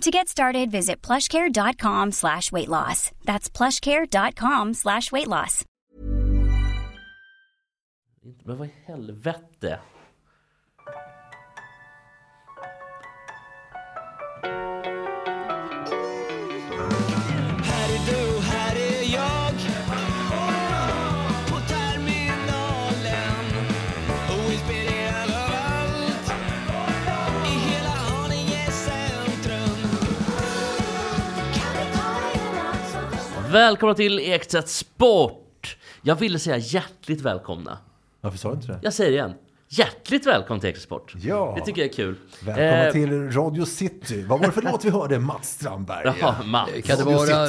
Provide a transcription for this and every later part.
To get started, visit plushcare.com slash weight loss. That's plushcare.com slash weight loss. Men vad i helvete? Välkomna till Ekstedt Sport! Jag ville säga hjärtligt välkomna. Varför sa du inte det? Jag säger det igen. Hjärtligt välkommen till Ekstedt Sport. Ja. Det tycker jag är kul. Välkomna Eh, till Radio City. Vad var det för låt vi hörde? Mats Strandberg. Jaha, Mats. Kan det vara.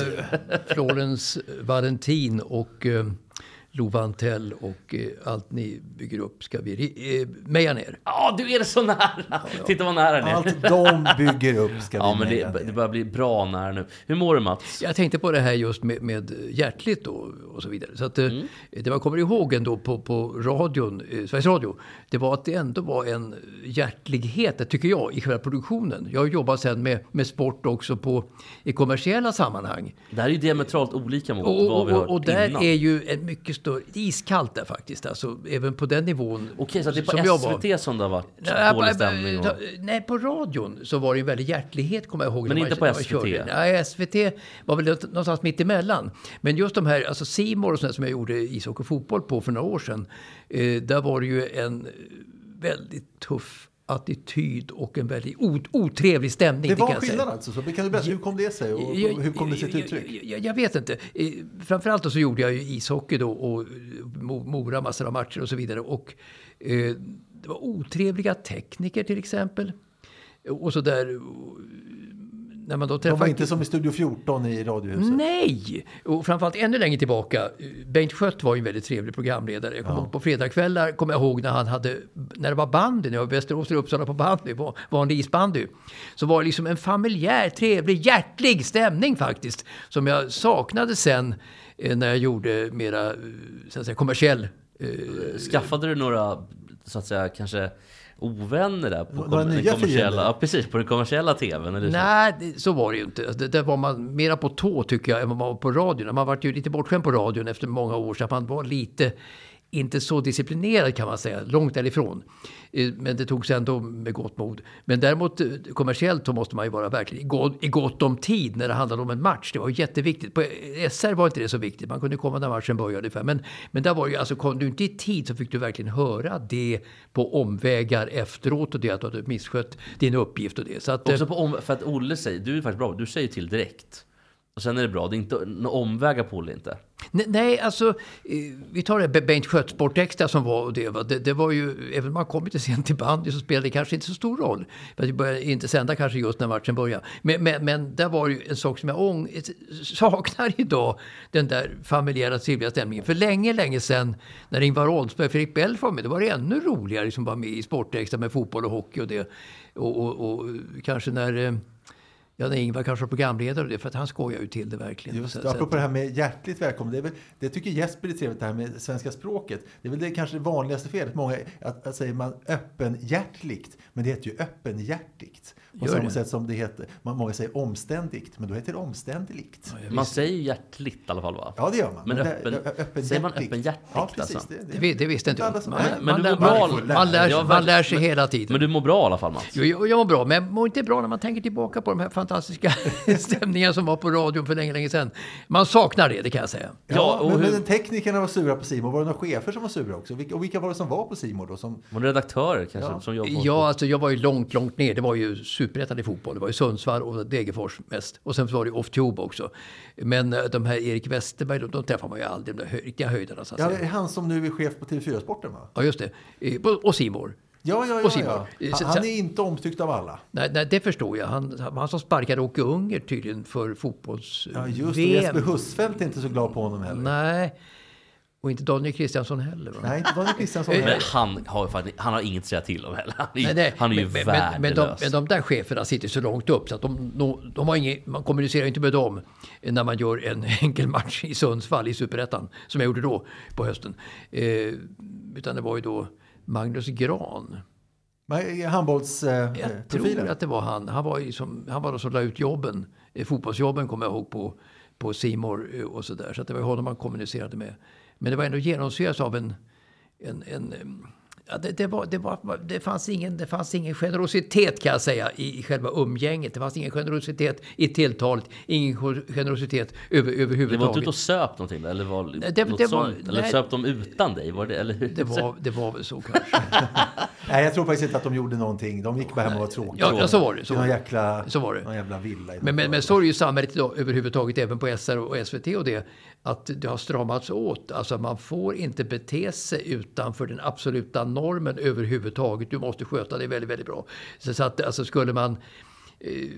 Florens Valentin och eh, Lovantell och eh, allt ni bygger upp ska vi eh, meja ner? Ja, du är så nära! Titta vad nära ni är. Allt de bygger upp ska Ja, vi men meja det, ner. det börjar bli bra nära nu. Hur mår du Mats? Jag tänkte på det här just med, med hjärtligt då, och så vidare. Så att, eh, Mm. Det man kommer ihåg ändå på, på radion, eh, Sveriges Radio, det var att det ändå var en hjärtlighet, det tycker jag, i själva produktionen. Jag har jobbat sen med, med sport också på, i kommersiella sammanhang. Det här är ju diametralt olika mot Och, vad vi och, har och, och där innan. är ju en mycket större, iskallt där faktiskt, alltså även på den nivån. Okej, så det är som på var. SVT som det har varit Nej, dålig stämning? Och... Nej, på radion så var det en väldig hjärtlighet kommer jag ihåg. Men inte man, på SVT? Nej, SVT var väl någonstans mitt emellan. Men just de här, alltså Simor och sånt som jag gjorde ishockey och fotboll på för några år sedan. Eh, där var det ju en väldigt tuff attityd och en väldigt otrevlig stämning. Det var jag säga. skillnad alltså. Så kan du berätta, hur kom det sig och och hur kom det sig till uttryck? Jag, jag, jag vet inte. Eh, Framförallt så gjorde jag ju ishockey då och eh, Mo- Mora massor av matcher och så vidare. Och eh, det var otrevliga tekniker till exempel. Och så där. När man då De träffade... var inte som i Studio 14 i Radiohuset. Nej! Och framförallt ännu längre tillbaka. Bengt Skött var ju en väldigt trevlig programledare. Jag kommer ihåg på fredagskvällar kommer jag ihåg när han hade, när det var bandy, när jag var i Västerås och Uppsala på bandy, var- vanlig isbandy. Så var det liksom en familjär, trevlig, hjärtlig stämning faktiskt. Som jag saknade sen eh, när jag gjorde mera, eh, så att säga, kommersiell eh, Skaffade du några, så att säga, kanske ovänner där på Några kom- den nya kommersiella, ja, precis, på den kommersiella tvn? Eller så? Nej, det, så var det ju inte. Alltså, Det, där var man mera på tå tycker jag än man var på radion. Man var ju lite bortskämd på radion efter många år så att man var lite inte så disciplinerad kan man säga, långt därifrån. Eh, Men det togs ändå med gott mod. Men däremot eh, kommersiellt så måste man ju vara verkligen i gott, om tid när det handlade om en match. Det var jätteviktigt. På SR var inte det så viktigt. Man kunde komma när matchen började ungefär. Men, men där var ju, alltså kom du inte i tid så fick du verkligen höra det på omvägar efteråt och det att du hade misskött din uppgift och det. Så att, eh, Också på om, för att Olle säger, du är faktiskt bra, du säger till direkt. Och sen är det bra, det är inte några omvägar på Olle inte. Nej, nej, alltså eh, vi tar det Bengt Skött Sportextra som var och det, va? det. Det var ju, även om man kom lite sent till bandy så spelade det kanske inte så stor roll. För att vi började inte sända kanske just när matchen började. Men, men, men där var ju en sak som jag ång, saknar idag, den där familjära trevliga stämningen. För länge, länge sedan när Ingvar Oldsberg och Fredrik Belf var med, då var det ännu roligare liksom som var med i Sportextra med fotboll och hockey och det. Och, och, och kanske när eh, Ja, när Ingvar kanske var programledare och det, för att han skojar ju till det verkligen. Just det, apropå det här med hjärtligt välkommen. Det, är väl, det tycker Jesper är trevligt det här med svenska språket. Det är väl det kanske det vanligaste felet. Många, att, att säger man öppenhjärtligt, men det heter ju öppenhjärtigt. På Gör samma det? sätt som det heter, man, många säger omständigt, men då heter det omständligt. Man säger ju hjärtligt i alla fall va? Ja, det gör man. Men det- öppen- öppenhjärtigt. säger man öppenhjärtigt, Ja, precis. alltså? Det, Det, det visste inte jag. Man, men man, du lär, mår bra, man, Olle. man, lär, Ja, man lär sig verkligen. hela tiden. Men du mår bra i alla fall Mats? Jo, jag, jag mår bra, men jag mår inte bra när man tänker tillbaka på de här fantastiska stämningarna som var på radion för länge, länge sedan. Man saknar det, det kan jag säga. Ja, Ja, och men, hur- men teknikerna var sura på Simon. Var det några chefer som var sura också? Vilka, och vilka var det som var på Simon då? Som, Var det redaktörer kanske Ja. som Ja, alltså jag var ju långt, långt ner. Det var ju superettan i fotboll. Det var ju Sundsvall och Degerfors mest. Och sen var det off-tube också. Men eh, de här Erik Westerberg, de, de träffar man ju aldrig. De där hö- riktiga höjderna så att ja, säga. det är han som nu är chef på TV4-sporten va? Ja, just det. Och Simor. Ja, ja, ja. Ja. Han, han är inte omtyckt av alla. Nej, nej, det förstår jag. Han, han som sparkade Åke Unger tydligen för fotbolls Ja, just det. Jesper Husfeldt är inte så glad på honom heller. Nej. Och inte Daniel Kristiansson heller. Va? Nej, inte Daniel Kristiansson Eh, Men heller. han har, han har inget att säga till om heller. Han är, ju- Nej, nej, han är ju men, men, men, de, värdelös. men de där cheferna sitter så långt upp så att de, de, de har ingen, man kommunicerar inte med dem när man gör en enkel match i Sundsvall i Superettan, som jag gjorde då på hösten. Eh, utan det var ju då Magnus Gran. Jag Handbollsprofilen. tror att det var han. Han var, som, han var de som la ut jobben, eh, fotbollsjobben kommer jag ihåg på, på Simor eh, och sådär. Så att det var honom man kommunicerade med. Men det var ändå genomsyrat av en, en, en em, Ja, det, det, var, det, var, det, fanns ingen, det fanns ingen generositet kan jag säga i, i själva umgänget. Det fanns ingen generositet i tilltalet, ingen generositet över, det var överhuvudtaget. inte ute och söp någonting eller var det- något det var- sånt? Eller nej. söp de utan dig? Var det, eller hur? det, var, det var väl så kanske. Nej, jag tror faktiskt inte att de gjorde någonting. De gick bara hem och var tråkiga. Ja, ja, så var det. Så var det. jäkla, Så var det. Någon jävla villa. Men, men, men så är det ju i samhället idag överhuvudtaget, även på SR och SVT och det, att det har stramats åt. Alltså man får inte bete sig utanför den absoluta normen överhuvudtaget. Du måste sköta dig väldigt, väldigt bra. Så, så att alltså skulle man, eh,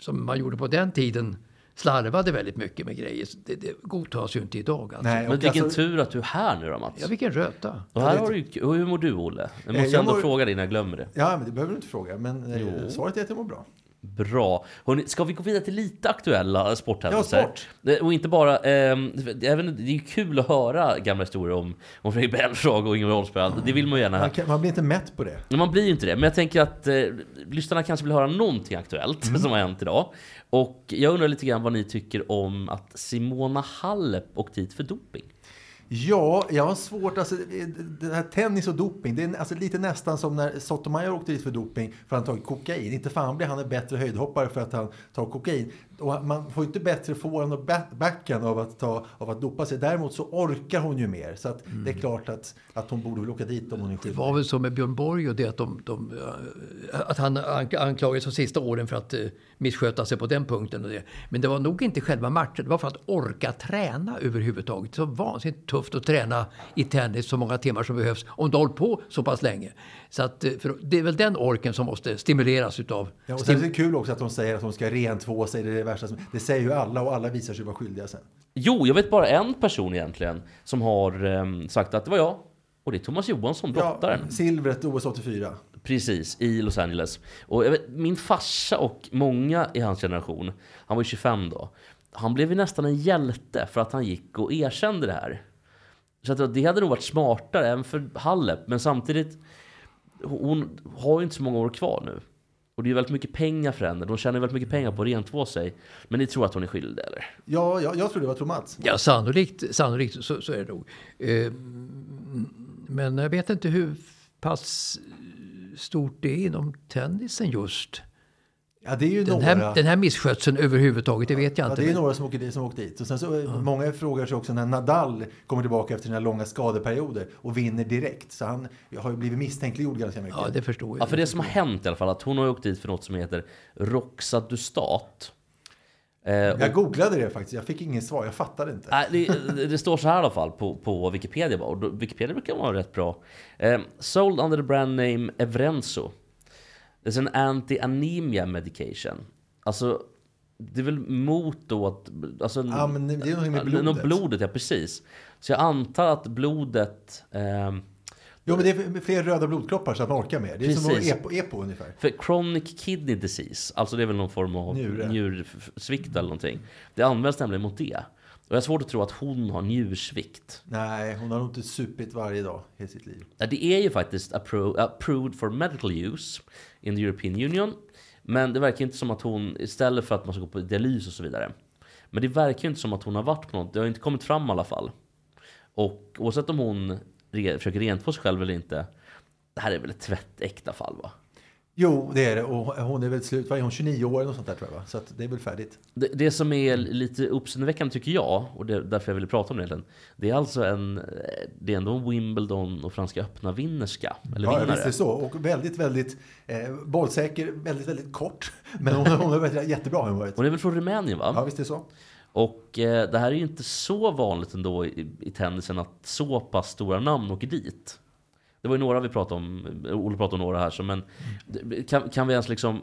som man gjorde på den tiden, slarvade väldigt mycket med grejer. Det, det godtas ju inte idag. Alltså. Nej, Men vilken alltså, tur att du är här nu då Mats. Ja, vilken röta. och här har du, hur mår du Olle? Jag måste Eh, jag ändå mår- fråga dig innan jag glömmer det. Ja, men det behöver du inte fråga. Men eh, svaret är att jag mår bra. Bra. Hörrni, ska vi gå vidare till lite aktuella sporthändelser? Ja, sport. Det- Och inte bara... ehm, även, det är ju kul att höra gamla historier om, om Fredrik Belfrage och Ingemar Oldsberg. Det vill man ju gärna Man, kan, man blir inte mätt på det. Man blir ju inte det. Men jag tänker att eh, lyssnarna kanske vill höra någonting aktuellt Mm. som har hänt idag. Och jag undrar lite grann vad ni tycker om att Simona Halep åkte dit för doping. Ja, jag har svårt. Alltså, eh, det här tennis och doping, det är alltså lite nästan som när Sotomayor åkte dit för doping för att han tagit kokain. Inte fan blir han en bättre höjdhoppare för att han tar kokain. Och man får inte bättre forehand och back- backhand av att, ta, av att dopa sig. Däremot så orkar hon ju mer. Så att det är klart att, att hon borde väl åka dit om hon är Det skyldig. var väl så med Björn Borg och det att, de, de, eh, att han ank- anklagades de sista åren för att eh, missköta sig på den punkten. Och det. Men det var nog inte själva matchen, det var för att orka träna överhuvudtaget. Så vansinnigt tufft att träna i tennis så många timmar som behövs om du har hållit på så pass länge. Så att, eh, det är väl den orken som måste stimuleras utav... Ja, och sen är det kul också att de säger att hon ska rentvå sig. Värsta. som- Det säger ju alla och alla visar sig vara skyldiga sen. Jo, jag vet bara en person egentligen som har ehm, sagt att det var jag. Och det är Thomas Johansson, brottaren. Ja, silvret OS 84. Precis, i Los Angeles. Och jag vet, min farsa och många i hans generation, han var ju 25 då, han blev ju nästan en hjälte för att han gick och erkände det här. Så att det hade nog varit smartare även för Halep, men samtidigt, hon har ju inte så många år kvar nu. Och det är väldigt mycket pengar för henne, de tjänar väldigt mycket pengar på att rentvå sig. Men ni tror att hon är skyldig eller? Ja, jag, jag tror det var Thomas. Ja, sannolikt, sannolikt så, så är det nog. Eh, men jag vet inte hur pass stort det är inom tennisen just. Ja, det är ju Den några. här, den här misskötseln överhuvudtaget, det vet jag Ja, inte. det är några som åker, dit, som åkt dit. Och sen så, eh, Många frågar sig också när Nadal kommer tillbaka efter sina långa skadeperioder och vinner direkt. Så han har ju blivit misstänkliggjord ganska mycket. Ja, det förstår jag. Ja, för det som har hänt i alla fall, att hon har åkt dit för något som heter Roxadustat. Eh, Jag googlade det faktiskt, jag fick inget svar, jag fattade inte. Nej, det, det står så här i alla fall på, på Wikipedia. Och Wikipedia brukar vara rätt bra. Eh, sold under the brand name Evrenzo. It's an anti-anemia medication. Alltså, det är väl mot då att... Alltså, Ja, men det är någonting med blodet. blodet, ja precis. Så jag antar att blodet... ehm, Jo, men det är fler röda blodkroppar så att man orkar mer. Det är som Precis. EPO, EPO ungefär. För chronic kidney disease, alltså det är väl någon form av Njure. njursvikt eller någonting. Det används nämligen mot det. Och jag har svårt att tro att hon har njursvikt. Nej, hon har nog inte supit varje dag i sitt liv. Det är ju faktiskt appro- approved for medical use in the European Union. Men det verkar inte som att hon, istället för att man ska gå på dialys och så vidare. Men det verkar ju inte som att hon har varit på något, det har inte kommit fram i alla fall. Och oavsett om hon re- försöker rentvå sig själv eller inte. Det här är väl ett tvättäkta fall va? Jo, det är det. Och hon är väl slut, vad är hon, 29 år eller sånt där tror jag va? Så det är väl färdigt. Det, det som är lite uppseendeväckande tycker jag, och det är därför jag ville prata om det egentligen. Det är alltså en, det är ändå en Wimbledon och Franska öppna vinnerska. Eller Ja, vinnare. visst är det så. Och väldigt, väldigt eh, bollsäker, väldigt, väldigt kort. Men hon, hon har varit jättebra har hon varit. Hon är väl från Rumänien va? Ja, visst är det så. Och eh, det här är ju inte så vanligt ändå i, i tennisen att så pass stora namn åker dit. Det var ju några vi pratade om, Olle pratade om några här, så men kan, kan vi ens liksom...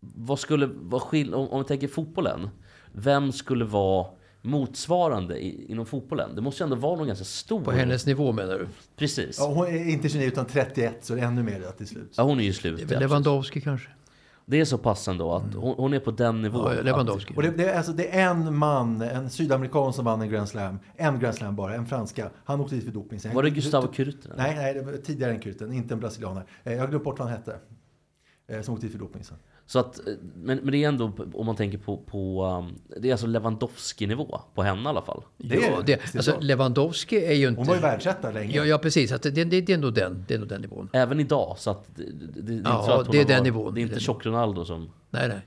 Vad skulle vara skill- om, om vi tänker fotbollen. Vem skulle vara motsvarande i, inom fotbollen. Det måste ju ändå vara någon ganska stor. På hennes nivå menar du? Precis. Ja, hon är inte 29 utan 31, så det är ännu mer till slut. Ja, hon är ju Det slut. Lewandowski kanske? Det är så pass ändå att hon, hon är på den nivån. Ja, Lewandowski. Och det, det, är, alltså, det är en man, en sydamerikan som vann en Grand Slam. En Grand Slam bara, en franska. Han åkte dit för doping. Sen- Var det Gustavo Kuruttinen? Nej, nej, det var tidigare än Kurten, inte en brasilianare. Eh, Jag glömt bort vad han hette. Eh, Som åkte dit för doping sen. Så att, eh, men, men det är ändå, om man tänker på, på um, det är alltså Lewandowski-nivå på henne i alla fall. Det ja, det. alltså. Lewandowski är ju inte... Hon var ju världsetta länge. Ja, ja precis. Att det, det, det är nog den, det är nog den nivån. Även idag, så att det, det, det är inte Ja, så att hon det är den varit- nivån. Det är inte tjock Ronaldo som... Nej, nej.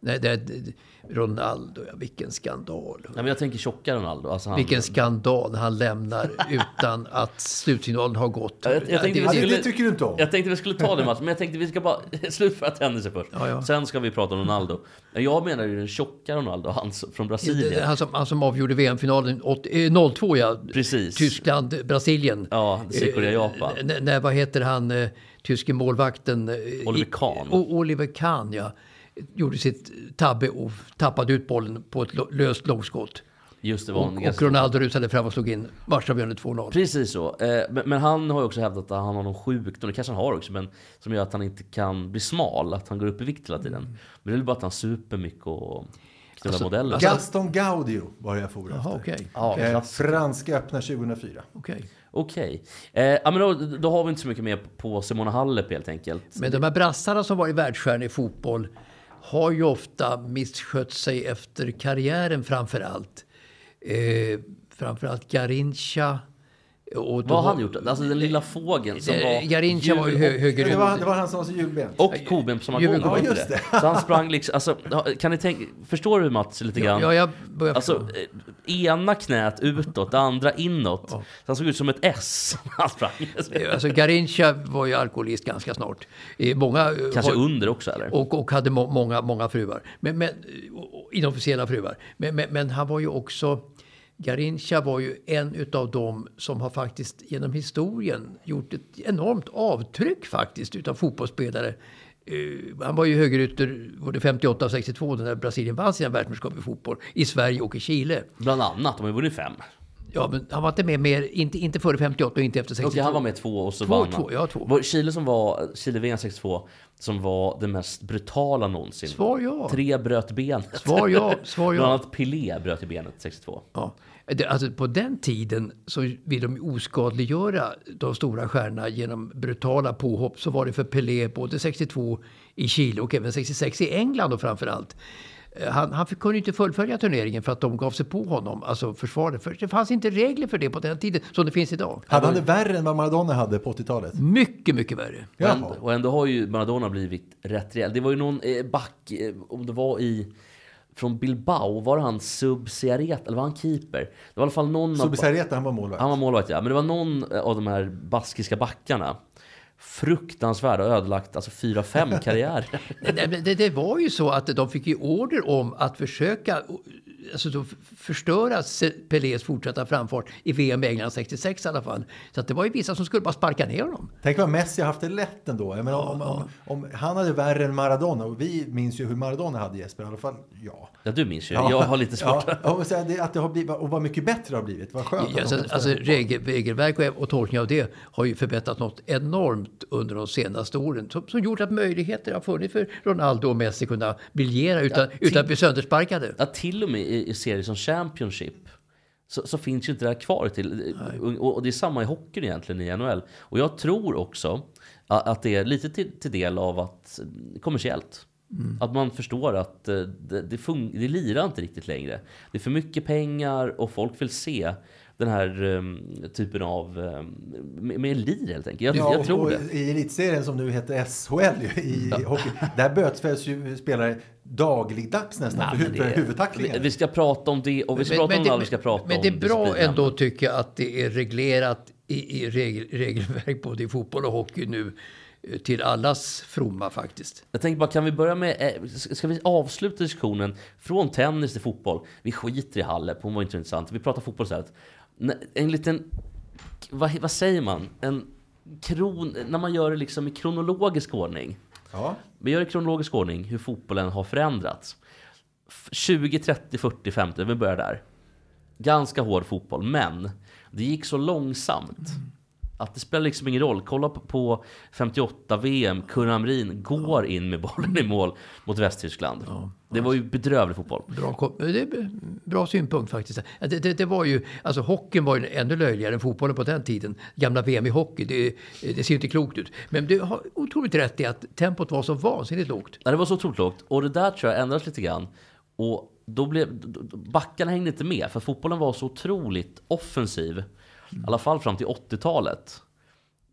Nej det, det, Ronaldo, ja, vilken skandal. Nej, men jag tänker tjocka Ronaldo. Alltså han, Vilken skandal han lämnar utan att slutsignalen har gått. Ja, jag- jag tänkte vi det, skulle- det tycker du inte om. Jag tänkte vi skulle ta det Mats, men jag tänkte vi ska bara slutföra tennisen först. Ja, ja. Sen ska vi prata om Ronaldo. Jag menar ju den tjocka Ronaldo, han från Brasilien. Han som, han som avgjorde VM-finalen 80 eh, 02, ja. Precis. Tyskland, Brasilien. Ja, Sydkorea, Japan. Eh, när, vad heter han, eh, tyske målvakten? eh, Oliver Kahn. Oliver Kahn, ja. Gjorde sitt tabbe och tappade ut bollen på ett löst långskott. Just det, var Och, Ronaldo rusade fram och slog in matchavgörande 2-0. Precis så. Eh, Men, han har ju också hävdat att han har någon sjukdom, det kanske han har också, men som gör att han inte kan bli smal, att han går upp i vikt hela tiden. Men det är väl bara att han super mycket och knullar Alltså- modeller. alltså- Gaston Gaudio var jag for efter. okej. ja, Eh. Franska öppna 2004. okej. Okej. Eh, ja, men då, då har vi inte så mycket mer på Simona Halep helt enkelt. Men de här brassarna som var i världsstjärnor i fotboll har ju ofta misskött sig efter karriären framför allt. Eh, framförallt Garincha. Och Vad har han gjort? Alltså den lilla fågeln som Eh, var... Garincha var ju hö- höger Det var, det var han som var så julbent. Och koben som var Ja, just det? Så han sprang liksom, alltså, kan ni tänka, förstår du Mats lite grann? Ja, jag börjar Alltså, eh, ena knät utåt, det andra inåt. Så han såg ut som ett S han sprang. Alltså Garincha var ju alkoholist ganska snart. Eh, Många, eh, Kanske under också eller? Och, och hade må, många, många fruar. Men, men, inofficiella fruar. Men, men, men han var ju också... Garincha var ju en utav dem som har faktiskt genom historien gjort ett enormt avtryck faktiskt utav fotbollsspelare. Eh, han var ju högerytter både 58 och 62 när Brasilien vann sina världsmästerskap i fotboll. I Sverige och i Chile. Bland annat, de har ju vunnit fem. Ja, men han var inte med mer, inte, inte före 58 och inte efter 62. Okej, han var med två och så Två, vann han. två, ja, två. Chile som var, Chile VM 62, som var det mest brutala någonsin. Svar ja. Tre bröt benet. Svar ja, svar ja. Bland annat Pelé bröt i benet 62. Ja. Det, alltså på den tiden så vill de oskadliggöra de stora stjärnorna genom brutala påhopp. Så var det för Pelé både 62 i Chile och även 66 i England och framför allt. Eh, Han, han kunde inte fullfölja turneringen för att de gav sig på honom, alltså försvaret. För det fanns inte regler för det på den tiden som det finns idag. Hade han det värre än vad Maradona hade på 80-talet? Mycket, mycket värre. Och ändå, och ändå har ju Maradona blivit rätt rejäl. Det var ju någon eh, back, eh, om det var i... Från Bilbao, var han Subsiareta, eller var han keeper? Det var i alla fall någon av... Subisareta, han var målvakt. Han var målvakt ja, men det var någon av de här baskiska backarna. Fruktansvärda och ödelagt alltså fyra, fem karriärer. det, Det, det var ju så att de fick ju order om att försöka alltså då f- förstöra Se- Pelés fortsatta framfart i VM i England 66 i alla fall. Så att det var ju vissa som skulle bara sparka ner honom. Tänk vad Messi har haft det lätt ändå. Jag menar, om, om, om han hade värre än Maradona, och vi minns ju hur Maradona hade Jesper, i alla fall ja. Ja, du minns ju. Jag har lite svårt. Ja, ja, och så att det har blivit, och vad mycket bättre det har blivit. Vad skönt. Ja, att alltså, alltså, regel, regelverk och, och tolkning av det har ju förbättrats något enormt under de senaste åren. Som, som gjort att möjligheter har funnits för Ronaldo och Messi kunna briljera utan, utan att bli söndersparkade. Ja, till och med i, i serier som Championship så, så finns ju inte det här kvar till. Och, och det är samma i hockeyn egentligen i NHL. Och jag tror också att det är lite till, till del av att kommersiellt. Att man förstår att eh, det, det, det lirar inte riktigt längre. Det är för mycket pengar och folk vill se den här um, typen av... Um, med, med lir helt enkelt. Jag, Ja, jag tror och det. i elitserien som nu heter SHL ju, i hockey, där bötfälls ju spelare dagligdags nästan för, men hu- det- för Vi, ska prata om det och vi ska prata om det, vi ska prata men om det är bra ändå tycker jag att det är reglerat i, i regel, regelverk både i fotboll och hockey nu eh, till allas fromma faktiskt. Jag tänker bara, kan vi börja med, eh, ska vi avsluta diskussionen från tennis till fotboll? Vi skiter i Halep, hon var inte så intressant. Vi pratar fotboll istället. En liten, vad, vad säger man? En kron, när man gör det liksom i kronologisk ordning. Ja. Vi gör det i kronologisk ordning hur fotbollen har förändrats. F- 20, 30, 40, 50, vi börjar där. Ganska hård fotboll, men det gick så långsamt. Att det spelar liksom ingen roll. Kolla på- på 58 VM, Kurre Hamrin går in med bollen i mål mot Västtyskland. Det var ju bedrövlig fotboll. Bra, bra synpunkt faktiskt. Ja, Det, det, det var ju, alltså hockeyn var ju ännu löjligare än fotbollen på den tiden. Gamla VM i hockey, det, det ser ju inte klokt ut. Men du har otroligt rätt i att tempot var så vansinnigt lågt. Ja, det var så otroligt lågt. Och det där tror jag ändras lite grann. Och då blev, backarna hängde inte med, för fotbollen var så otroligt offensiv. I alla fall fram till 80-talet.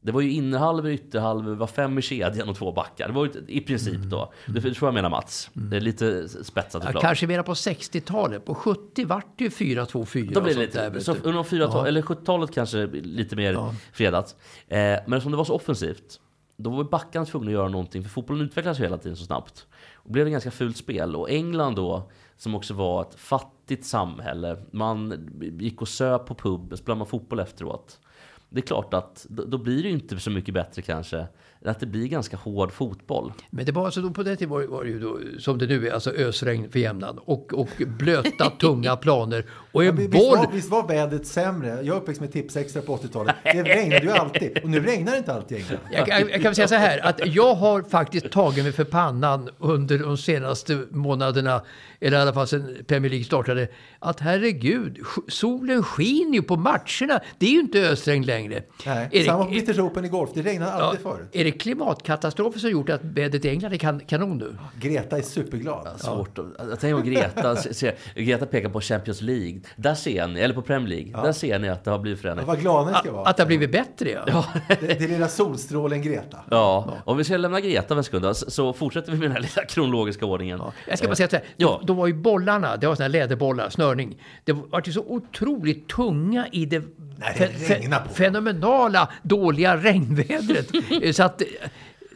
Det var ju innerhalvor, ytterhalvor, var fem i kedjan och två backar. Det var ju i princip då. Det tror jag menar Mats. Det är lite spetsat Ja, såklart. kanske mera på 60-talet. På 70 vart det ju 4-2-4 Då blir det där. lite, så under 4 eller 70-talet kanske lite mer fredat. Eh, men eftersom det var så offensivt, då var backarna tvungna att göra någonting, för fotbollen utvecklas ju hela tiden så snabbt. Och blev det ganska fult spel. Och England då, som också var ett fattigt samhälle, man gick och söp på pub, spelade man fotboll efteråt. Det är klart att då, blir det inte så mycket bättre kanske, att det blir ganska hård fotboll. Men det var alltså då, på den tiden var, det- var det ju då, som det nu är, alltså ösregn för jämnan. Och, och blöta, tunga planer. Och en Visst boll. var, visst var vädret sämre? Jag är uppväxt med Tipsextra på 80-talet. Det regnade ju alltid. Och nu regnar det inte alltid i England. Jag, jag, jag kan säga så här, att jag har faktiskt tagit mig för pannan under de senaste månaderna, eller i alla fall sedan Premier League startade, att herregud, solen skiner ju på matcherna. Det är ju inte ösregn längre. Nej, är, samma på det, är, British Open i golf. Det regnade alltid förut. är det klimatkatastrofer som gjort att vädret i England är kan, kanon nu? Greta är superglad. Svårt att... Jag tänker på Greta. se- Greta pekar på Champions League. Där ser ni, eller på Premier League. Där ser ni att det har blivit förändring. Vad glad ni ska Att, vara. att det har blivit bättre ja. Det, det är lilla solstrålen Greta. Ja, om vi ska lämna Greta en sekund så- fortsätter vi med den här lilla kronologiska ordningen. Jag ska bara säga här, Ja. då, då var ju bollarna, det var såna här läderbollar, snörning. Det var ju så otroligt tunga i det Nej, det fe- fenomenala dåliga regnvädret. Så att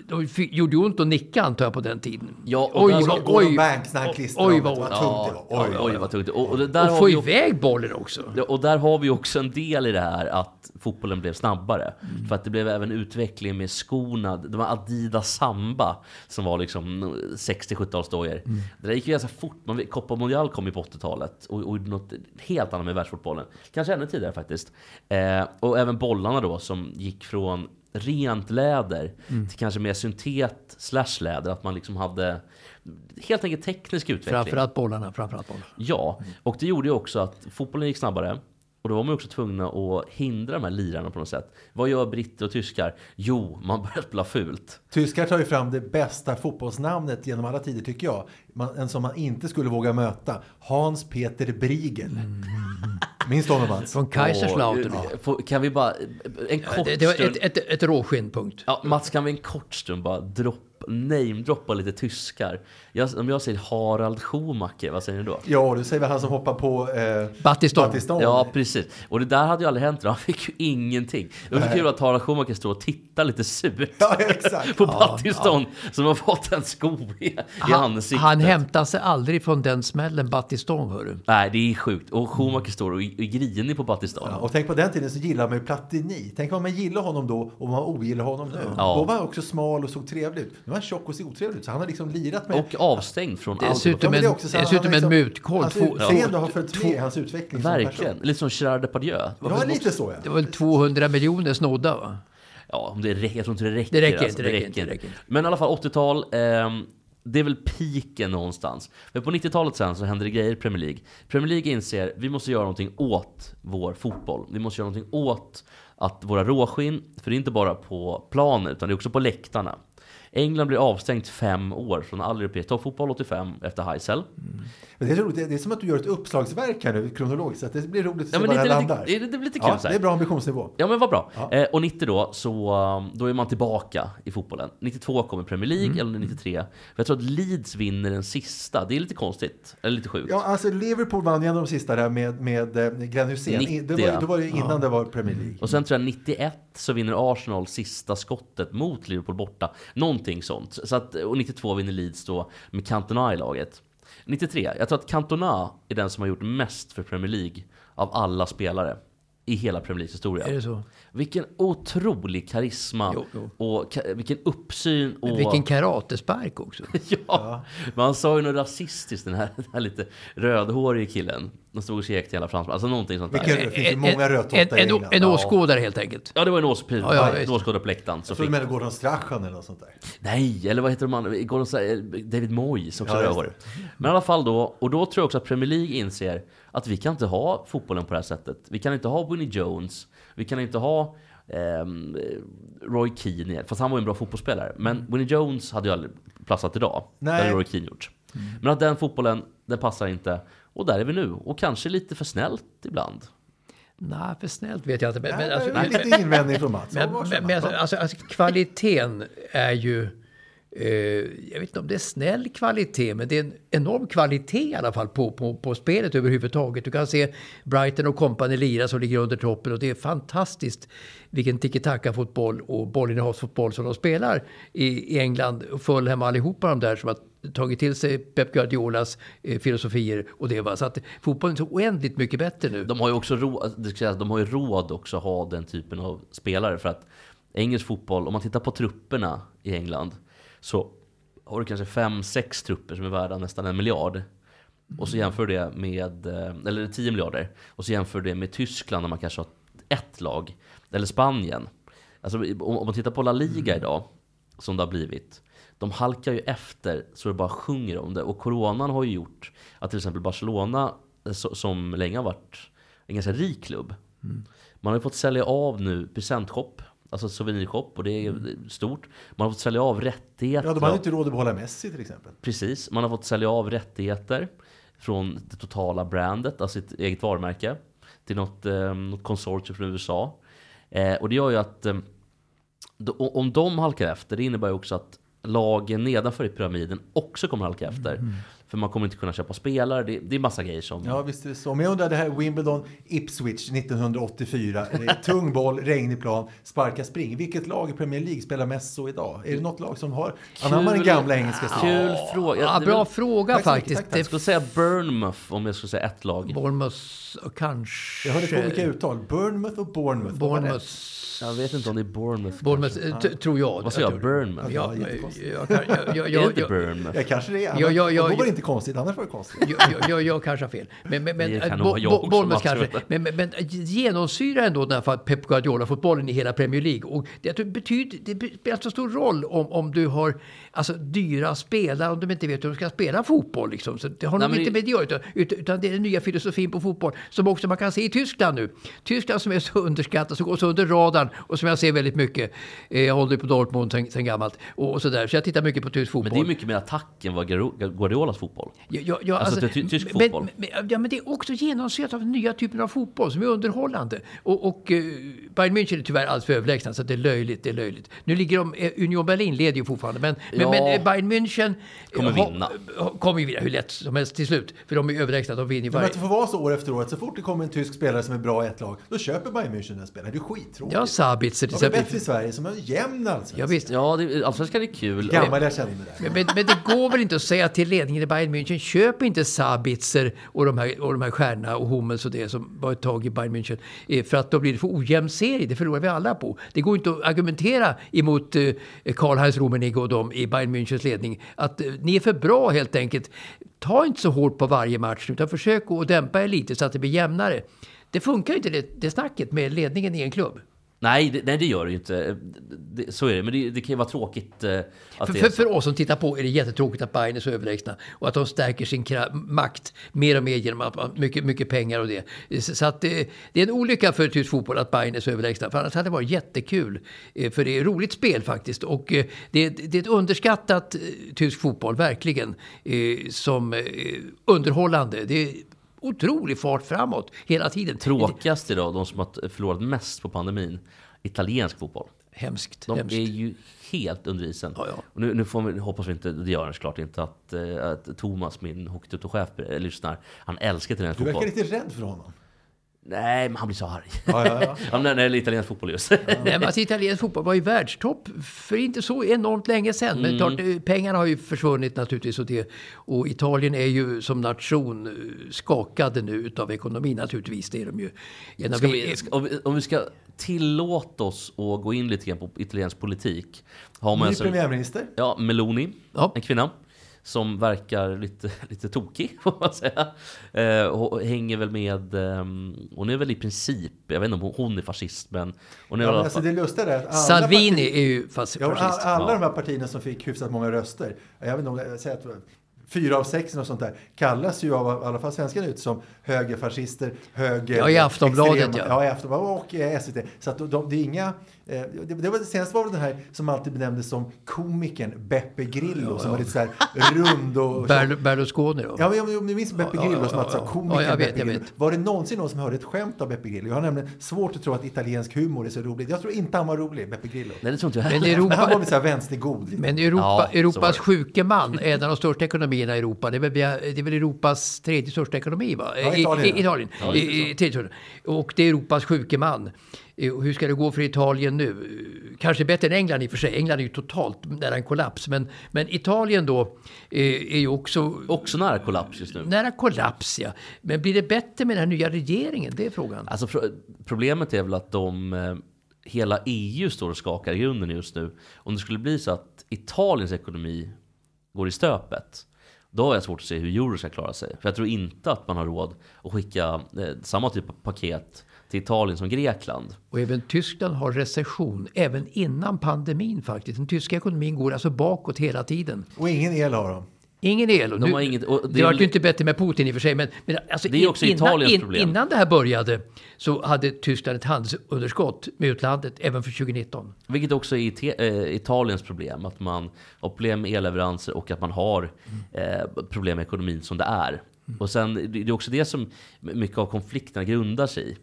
de fick- gjorde ju ont att nicka antar jag på den tiden. Ja, och oj, där- vad, oj, Banks när han klistrade oj, det. vad tungt det var. Oj, oj, oj, vad tungt. Och, och, det där Och få iväg bollen också. Och där har vi också en del i det här att fotbollen blev snabbare. För att det blev även utveckling med skorna. De här Adidas Samba som var liksom 60-70-talsdojor. Det där gick ju ganska fort. Man, Copa Mondial kom ju på 80-talet och, och något helt annat med världsfotbollen. Kanske ännu tidigare faktiskt. Eh, och även bollarna då som gick från rent läder till kanske mer syntet slash läder. Att man liksom hade helt enkelt teknisk utveckling. Framförallt bollarna, framförallt bollarna. Ja, och det gjorde ju också att fotbollen gick snabbare. Och då var man också tvungna att hindra de här lirarna på något sätt. Vad gör britter och tyskar? Jo, man börjar spela fult. Tyskar tar ju fram det bästa fotbollsnamnet genom alla tider tycker jag. Man, en som man inte skulle våga möta. Hans-Peter Briegel. Minns du honom Mats? Från Kaiserslautern. Och, eh, Kan vi bara... En kort Det, det var stund... ett, ett, ett råskinn, punkt. Ja, Mats, kan vi en kort stund bara dropp, namedroppa lite tyskar? Jag, om jag säger Harald Schumacher, vad säger ni då? Ja, du säger väl han som hoppar på eh, Battiston. Battiston. Ja, precis. Och det där hade ju aldrig hänt. Han fick ju ingenting. Det var så kul att Harald Schumacher står och tittar lite surt. Ja, exakt. på Battiston som har fått en sko i, i Han, ansiktet. han hämtar sig aldrig från den smällen, Battiston, hörru. Nej, det är sjukt. Och Schumacher står och är grinig på Battiston. Ja, och tänk på den tiden så gillade man ju Platini. Tänk vad man gillar honom då och vad man ogillar honom nu. Ja. Då var han också smal och såg trevlig ut. Han tjock och ser otrevlig ut. Så han har liksom lirat med... Och avstängd från allt. Dessutom är en, dessutom han en mutkoll. Hans Två- utseende har följt med hans utveckling Verkligen. Lite som Gerard Depardieu. Ja, lite så ja. Det var väl 200 miljoner snodda, va? Ja, om det räcker. Jag tror inte det räcker. Det räcker alltså. det räcker inte, det räcker inte. Men i alla fall 80-tal. ehm, det är väl piken någonstans. Men på 90-talet sen så händer det grejer i Premier League. Premier League inser vi måste göra någonting åt vår fotboll. Vi måste göra någonting åt att våra råskinn, för det är inte bara på planen utan det är också på läktarna. England blir avstängt fem år från all europeisk toppfotboll 85 efter Heysel. Mm. Men det, är roligt. Det- är som att du gör ett uppslagsverk här nu kronologiskt. Så det blir roligt att se Ja, var det här landar. det, det är lite kul Ja, så det är bra ambitionsnivå. Ja men vad bra. Ja. Eh, och 90 då, så um, då är man tillbaka i fotbollen. 92 kommer Premier League, Mm. eller 93. För jag tror att Leeds vinner den sista. Det är lite konstigt. Eller lite sjukt. Ja, alltså Liverpool vann ju de sista där med, med eh, Glenn Hysén. 90, I- Det var, ja. då var det innan det var Premier League. Och sen tror jag 91 så vinner Arsenal sista skottet mot Liverpool borta. Någonting sånt. Så att, och 92 vinner Leeds då med Cantona i laget. 93, jag tror att Cantona är den som har gjort mest för Premier League av alla spelare i hela Premier Leagues historia. Är det så? Vilken otrolig karisma Jo, jo. och ka- vilken uppsyn. Och... Vilken karatespark också. ja. men han sa ju något rasistiskt, den här, den här lite rödhårige killen. De stod och skrek till hela fransmän. Alltså någonting sånt där. Vilken- Det finns ju många rödtottar en, i en, England. en Ja. åskådare helt enkelt. Ja, det var en åskådare Ja, ja, en åskådare på läktaren. Så Jag trodde du menade Gordon Strachan eller något sånt där. Nej, eller vad heter de andra? Gordon Sa- David Moyes, också Ja, rödhårig. Men i alla fall då, och då tror jag också att Premier League inser att vi kan inte ha fotbollen på det här sättet. Vi kan inte ha Winnie Jones, vi kan inte ha ehm, Roy Keane, fast han var ju en bra fotbollsspelare. Men Winnie Jones hade ju aldrig platsat idag. Det Nej. hade Roy Keane gjort. Men att den fotbollen, den passar inte. Och där är vi nu. Och kanske lite för snällt ibland. Nej, för snällt vet jag inte. Men, Men, men, alltså, lite invändning från Mats. men, men, men alltså, alltså, alltså, kvaliteten är ju... Eh, jag vet inte om det är snäll kvalitet, men det är en enorm kvalitet i alla fall på, på, på spelet överhuvudtaget. Du kan se Brighton och company lira som ligger under toppen och det är fantastiskt vilken tiki-taka-fotboll och bollinnehavsfotboll som de spelar i, i England. Fulham allihopa de där som har tagit till sig Pep Guardiolas eh, filosofier och det. Va? Så att fotbollen är så oändligt mycket bättre nu. De har ju också råd, ska de har ju råd också att ha den typen av spelare. För att engelsk fotboll, om man tittar på trupperna i England, så har du kanske fem, sex trupper som är värda nästan en miljard. Och så jämför det med, eh, eller 10 miljarder. Och så jämför det med Tyskland där man kanske har ett lag. Eller Spanien. Alltså om man tittar på La Liga idag, som det har blivit. De halkar ju efter så det bara sjunger om det. Och coronan har ju gjort att till exempel Barcelona, eh, so- som länge har varit en ganska rik klubb. Man har ju fått sälja av nu presentshop, alltså souvenirshop, och det är är stort. Man har fått sälja av rättigheter. Ja, de hade inte råd att behålla Messi till exempel. Precis, man har fått sälja av rättigheter från det totala brandet, alltså sitt eget varumärke, till något, eh, något konsortium från USA. Eh, och det gör ju att eh, om de halkar efter, det innebär ju också att lagen nedanför i pyramiden också kommer halka efter. För man kommer inte kunna köpa spelare, det, det är massa grejer som... Ja, visst är det så. Men jag undrar det här Wimbledon Ipswich 1984. Det är tung boll, regnig plan, sparka spring. Vilket lag i Premier League spelar mest så idag? Är det något lag som har anammar den gamla engelska stilen? Kul fråga. Ja, bra väl- fråga Tack faktiskt. tack, tack. Jag skulle säga Burnmouth om jag skulle säga ett lag. Bournemouth och kanske... Jag hörde på olika uttal. Bournemouth och Bournemouth. Bournemouth. Jag vet inte om det är Bournemouth. Bournemouth, kanske. eh, tror jag. Vad säger jag? Burnmouth? Ja, jag, jag, jag, jag, jag, inte jag, Burnmouth? Ja, kanske det är. Ja, ja, ja, inte konstigt, annars var det konstigt. jag, jag, jag, jag kanske har fel. Men, men, men, kan eh, Bo- Bo- också, Bournemouth kanske. Men, men, men genomsyrar ändå den här Pep Guardiola-fotbollen i hela Premier League. Och det, betyder, det spelar så stor roll om, om du har alltså, dyra spelare, om de inte vet hur de ska spela fotboll. Liksom. Så det har Nej, nog inte med det utan, utan det är den nya filosofin på fotboll som också man kan se i Tyskland nu. Tyskland som är så underskattat, som går så under radarn och som jag ser väldigt mycket. Eh, Jag håller på Dortmund sen, sen gammalt och, och så där. Så jag tittar mycket på tysk fotboll. Men det är mycket mer attack än vad Guardiolas fotboll. Ja, ja, ja, Alltså, det är ty- tysk men, fotboll. Men, ja, men det är också genomsyrat av den nya typen av fotboll som är underhållande. Och, och eh, Bayern München är tyvärr alldeles för överlägsna så att det är löjligt. Det är löjligt. Nu ligger de, eh, Union Berlin leder ju fortfarande, men, men, Ja. men eh, Bayern München eh, Kommer vinna. kommer ju vinna hur lätt som helst till slut. För de är överlägsna, de vinner ju Men varje... att det får vara så år efter år, att så fort det kommer en tysk spelare som är bra i ett lag, då köper Bayern München den spelaren. Det är skittråkigt. Ja, Sabitzer till är bättre i exempel. Sverige, som är jämn Ja, allsvenska. visst. Ja, det, allsvenskan är kul. Gammal jag känner det där. Men, men, men det går väl inte att säga till ledningen i Bayern Bayern München, köp inte Sabitzer och de här, och de här stjärnorna och Hummels och det som var ett tag i Bayern München. Eh, för att då blir det för ojämn serie, det förlorar vi alla på. Det går inte att argumentera emot eh, Karl-Heinz Rummenigge och dem i Bayern Münchens ledning. Att eh, ni är för bra helt enkelt. Ta inte så hårt på varje match utan försök att dämpa er lite så att det blir jämnare. Det funkar inte det, det snacket med ledningen i en klubb. Nej, det, nej, det gör det ju inte. Det, så är det. Men det, det kan ju vara tråkigt eh, att För, för, för oss som tittar på är det jättetråkigt att Bayern är så överlägsna och att de stärker sin makt mer och mer genom att mycket, mycket pengar och det. Så att det, det är en olycka för tysk fotboll att Bayern är så överlägsna. För annars hade det varit jättekul. Eh, För det är roligt spel faktiskt. Och eh, det, det är ett underskattat eh, tysk fotboll, verkligen, eh, som eh, underhållande. Det otrolig fart framåt hela tiden. Tråkigast idag, de som har förlorat mest på pandemin, italiensk fotboll. Hemskt. De hemskt. är ju helt under isen. Ja, ja. Och nu, nu får vi, hoppas vi inte, det gör han såklart inte, att, eh, att Thomas, min hockeytutorchef, lyssnar. Han älskar till den Du verkar fotboll. lite rädd för honom. Nej, men han blir så arg. Ja, ja, ja. Ja, när det är italiensk fotboll just. Nej, men alltså, italiensk fotboll var ju världstopp för inte så enormt länge sedan. Men klart, eh, pengarna har ju försvunnit naturligtvis. Och, det, och Italien är ju som nation eh, skakade nu utav ekonomin naturligtvis. Det är de ju. Ska vi- ska, om, vi, om vi ska tillåta oss att gå in lite grann på italiensk politik. Har man Ny alltså- premiärminister. Ja, Meloni, Ja. en kvinna. Som verkar lite, lite tokig, får man säga. Eh, och hänger väl med... ehm, hon är väl i princip, jag vet inte om hon- hon är fascist, men hon är Ja, men alla alltså det lustiga är att alla Salvini partier- är ju fas- Ja, fascist. all- alla Ja. de här partierna som fick hyfsat många röster, jag vet inte om säg att fyra av sex och sånt där, kallas ju av i alla fall svenskarna ut som högerfascister, höger... Ja, i Aftonbladet, extrema- ja. Ja, i Aftonbladet och eh, SVT. Så att de, de, det är inga... Eh, det, det var, senast var det den här som alltid benämndes som komikern Beppe Grillo, som var lite så här rund och... Berl- Berlusconi då? Ja, men om- ni minns Beppe Ja, Grillo ja, som ja, ja, ja. komikern Ja, jag vet, Beppe jag Grillo. vet. Var det någonsin någon som hörde ett skämt av Beppe Grillo? Jag har nämligen svårt att tro att italiensk humor är så roligt. Jag tror inte han var rolig, Beppe Grillo. Nej, det tror inte jag Men. Men han var Europa, väl så här vänstergod. lite. men Europa, Ja, Europas sjuke man är en av de största ekonomierna i Europa. Det är väl, det är väl Europas tredje största ekonomi, va? Ja, I- Italien, I, Italien. Ja, i, tredje största. Och det är Europas sjuke man. Eh, Hur ska det gå för Italien nu? Kanske bättre än England i och för sig. England är ju totalt nära en kollaps. Men, men Italien då eh, är ju också Också nära kollaps just nu. nära kollaps. Ja. Men blir det bättre med den här nya regeringen? Det är frågan. Alltså, pro- problemet är väl att de, eh, hela EU står och skakar i grunden just nu. Om det skulle bli så att Italiens ekonomi går i stöpet, då har jag svårt att se hur euro ska klara sig. För jag tror inte att man har råd att skicka eh, samma typ av paket till Italien som Grekland. Och även Tyskland har recession, även innan pandemin faktiskt. Den tyska ekonomin går alltså bakåt hela tiden. Och ingen el har de. Ingen el. Och De nu, har inget- och det det vart ju inte bättre med Putin i och för sig. Men, men alltså Det är också Italiens problem. Innan det här började så hade Tyskland ett handelsunderskott med utlandet även för 2019. Vilket också är Ite- eh, Italiens problem. Att man har problem med elleveranser och att man har eh, problem med ekonomin som det är. Och sen, det det är också det som mycket av konflikterna grundar sig i.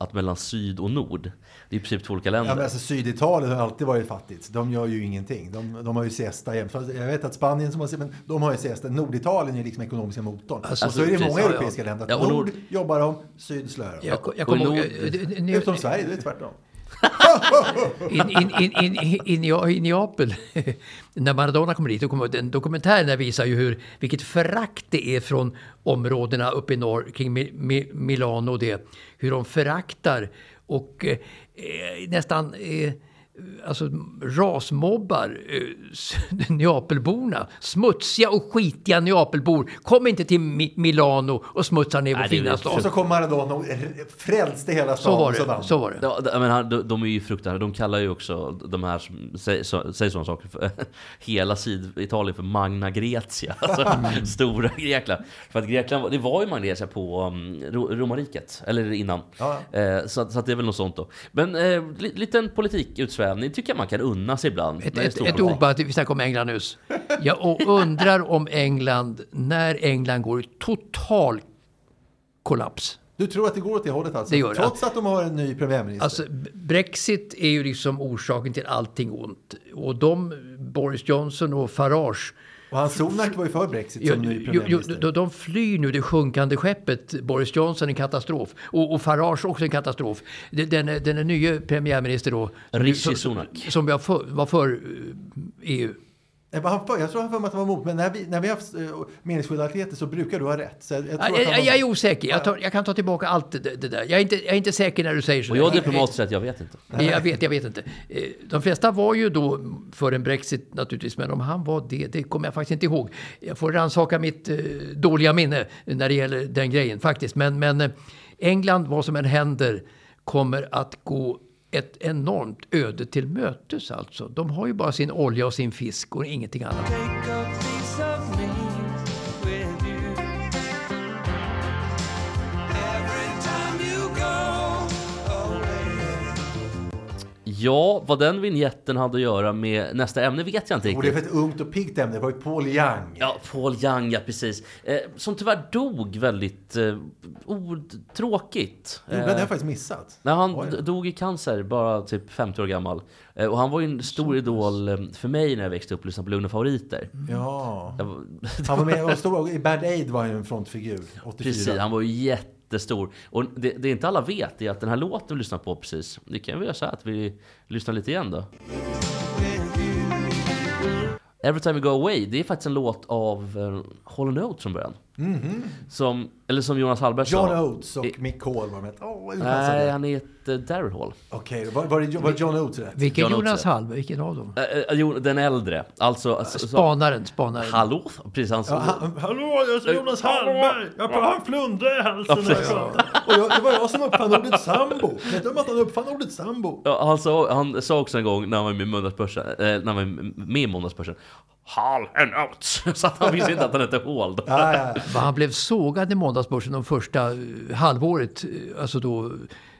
Att mellan syd och nord. Det är i princip två olika länder. Ja, men alltså, Syditalien har alltid varit fattigt. De gör ju ingenting. De, de har ju siesta jämt. Jag vet att Spanien som har men de har ju siesta. Norditalien är liksom ekonomiska motorn. Alltså, och så är det precis, många ja. europeiska länder. Ja, nord, nord- jobbar de, syd slår de. Jag, jag ni- Utom Sverige, det är tvärtom. In, in, in, in, i, Neapel, när Maradona kommer dit, då kommer, den dokumentären där visar ju hur, vilket förakt det är från områdena uppe i norr kring Milano och det. Hur de föraktar och eh, nästan eh, alltså, rasmobbar eh, Neapelborna. Smutsiga och skitiga Neapelbor. Kom inte till Mi, Milano och smutsa ner vår fina väl- Och stad. så kom Maradona och frälste hela Så staden. var och så det. vann. Så var det. Ja, men han- de, de är ju fruktansvärda. De kallar ju också de här som säger, så, sådana saker för hela Syditalien för Magna Grecia. Alltså stora Grekland. För att Grekland, var- det var ju Magna Grecia på um, Ro- romarriket. Eller innan. Ja. Eh, så, så att det är väl något sånt då. Men eh, li, liten politikutsvävning tycker jag man kan unna sig ibland. Ett, det ett, ett ord bara, att vi snackar om England nyss. Jag undrar om England, när England går i total kollaps. Du tror att det går åt det hållet alltså? Det gör det. Trots att de har en ny premiärminister? Alltså, Brexit är ju liksom orsaken till allting ont. Och de, Boris Johnson och Farage, och han Sunak var ju för Brexit som ny jo, premiärminister. de, de flyr nu det sjunkande skeppet. Boris Johnson en katastrof. Och, och Farage också en katastrof. Den, den, den nya premiärminister då. som- Rishi som- Sunak. Som var för, var för eh, EU. Jag tror han för mig att han var emot, men när vi, när vi har haft uh, meningsskiljaktigheter så brukar du ha rätt. Så jag, jag, tror Jag, jag, var- jag är osäker. Jag, tar, jag kan ta tillbaka allt det, det där. Jag är, inte, jag är inte säker när du säger så. Och jag diplomatiskt sett, jag vet inte. Jag vet, jag vet inte. Eh, De flesta var ju då för en Brexit naturligtvis, men om han var det, det kommer jag faktiskt inte ihåg. Jag får rannsaka mitt eh, dåliga minne när det gäller den grejen faktiskt. Men, men eh, England, vad som än händer, kommer att gå ett enormt öde till mötes alltså. De har ju bara sin olja och sin fisk och ingenting annat. Ja, vad den vignetten hade att göra med nästa ämne vet jag inte Och det är riktigt. för ett ungt och piggt ämne. Det var ju Paul Young. Ja, Paul Young, ja precis. Eh, som tyvärr dog väldigt eh, otråkigt. Jo, den har jag faktiskt missat. Nej, han Oj. dog i cancer, bara typ 50 år gammal. Eh, och han var ju en stor idol eh, för mig när jag växte upp och lyssnade på Lugna Favoriter. Ja. Jag var, Han var med och stod, i Bad Aid var han ju en frontfigur. 84. precis, han var ju jätte jättestor. Och det, det inte alla vet är att den här låten vi lyssnar på precis, det kan vi göra så här att vi lyssnar lite igen då. Every time we go away, det är faktiskt en låt av eh, uh, Hall Oates från början. Som, eller som Jonas Hallberg John sa. Oates och Mick Hall var med. Passar Nej, han heter Daryl Hall. Okej, var, var, det, var John Oates rätt? Vilken John Jonas. Hallberg? Vilken av dem? Eh, eh, jo, den äldre. Alltså, alltså så- Spanaren, spanaren. Hallå? Precis, han Ja, han, hallå, jag är Jonas Hallberg! Jag har en flundra i halsen. Ja, precis. Och jag, det var jag som uppfann ordet sambo. Vet du om att han uppfann ordet sambo? Ja, han, sa, han sa också en gång när han var med i Måndagsbörsen, eh, när han var med i Måndagsbörsen, Hall and Oates. Så att han visste inte att han hette Hall. Ja, ja, ja. Men Han blev sågad i Måndagsbörsen de första eh, halvåret. eh, Alltså då,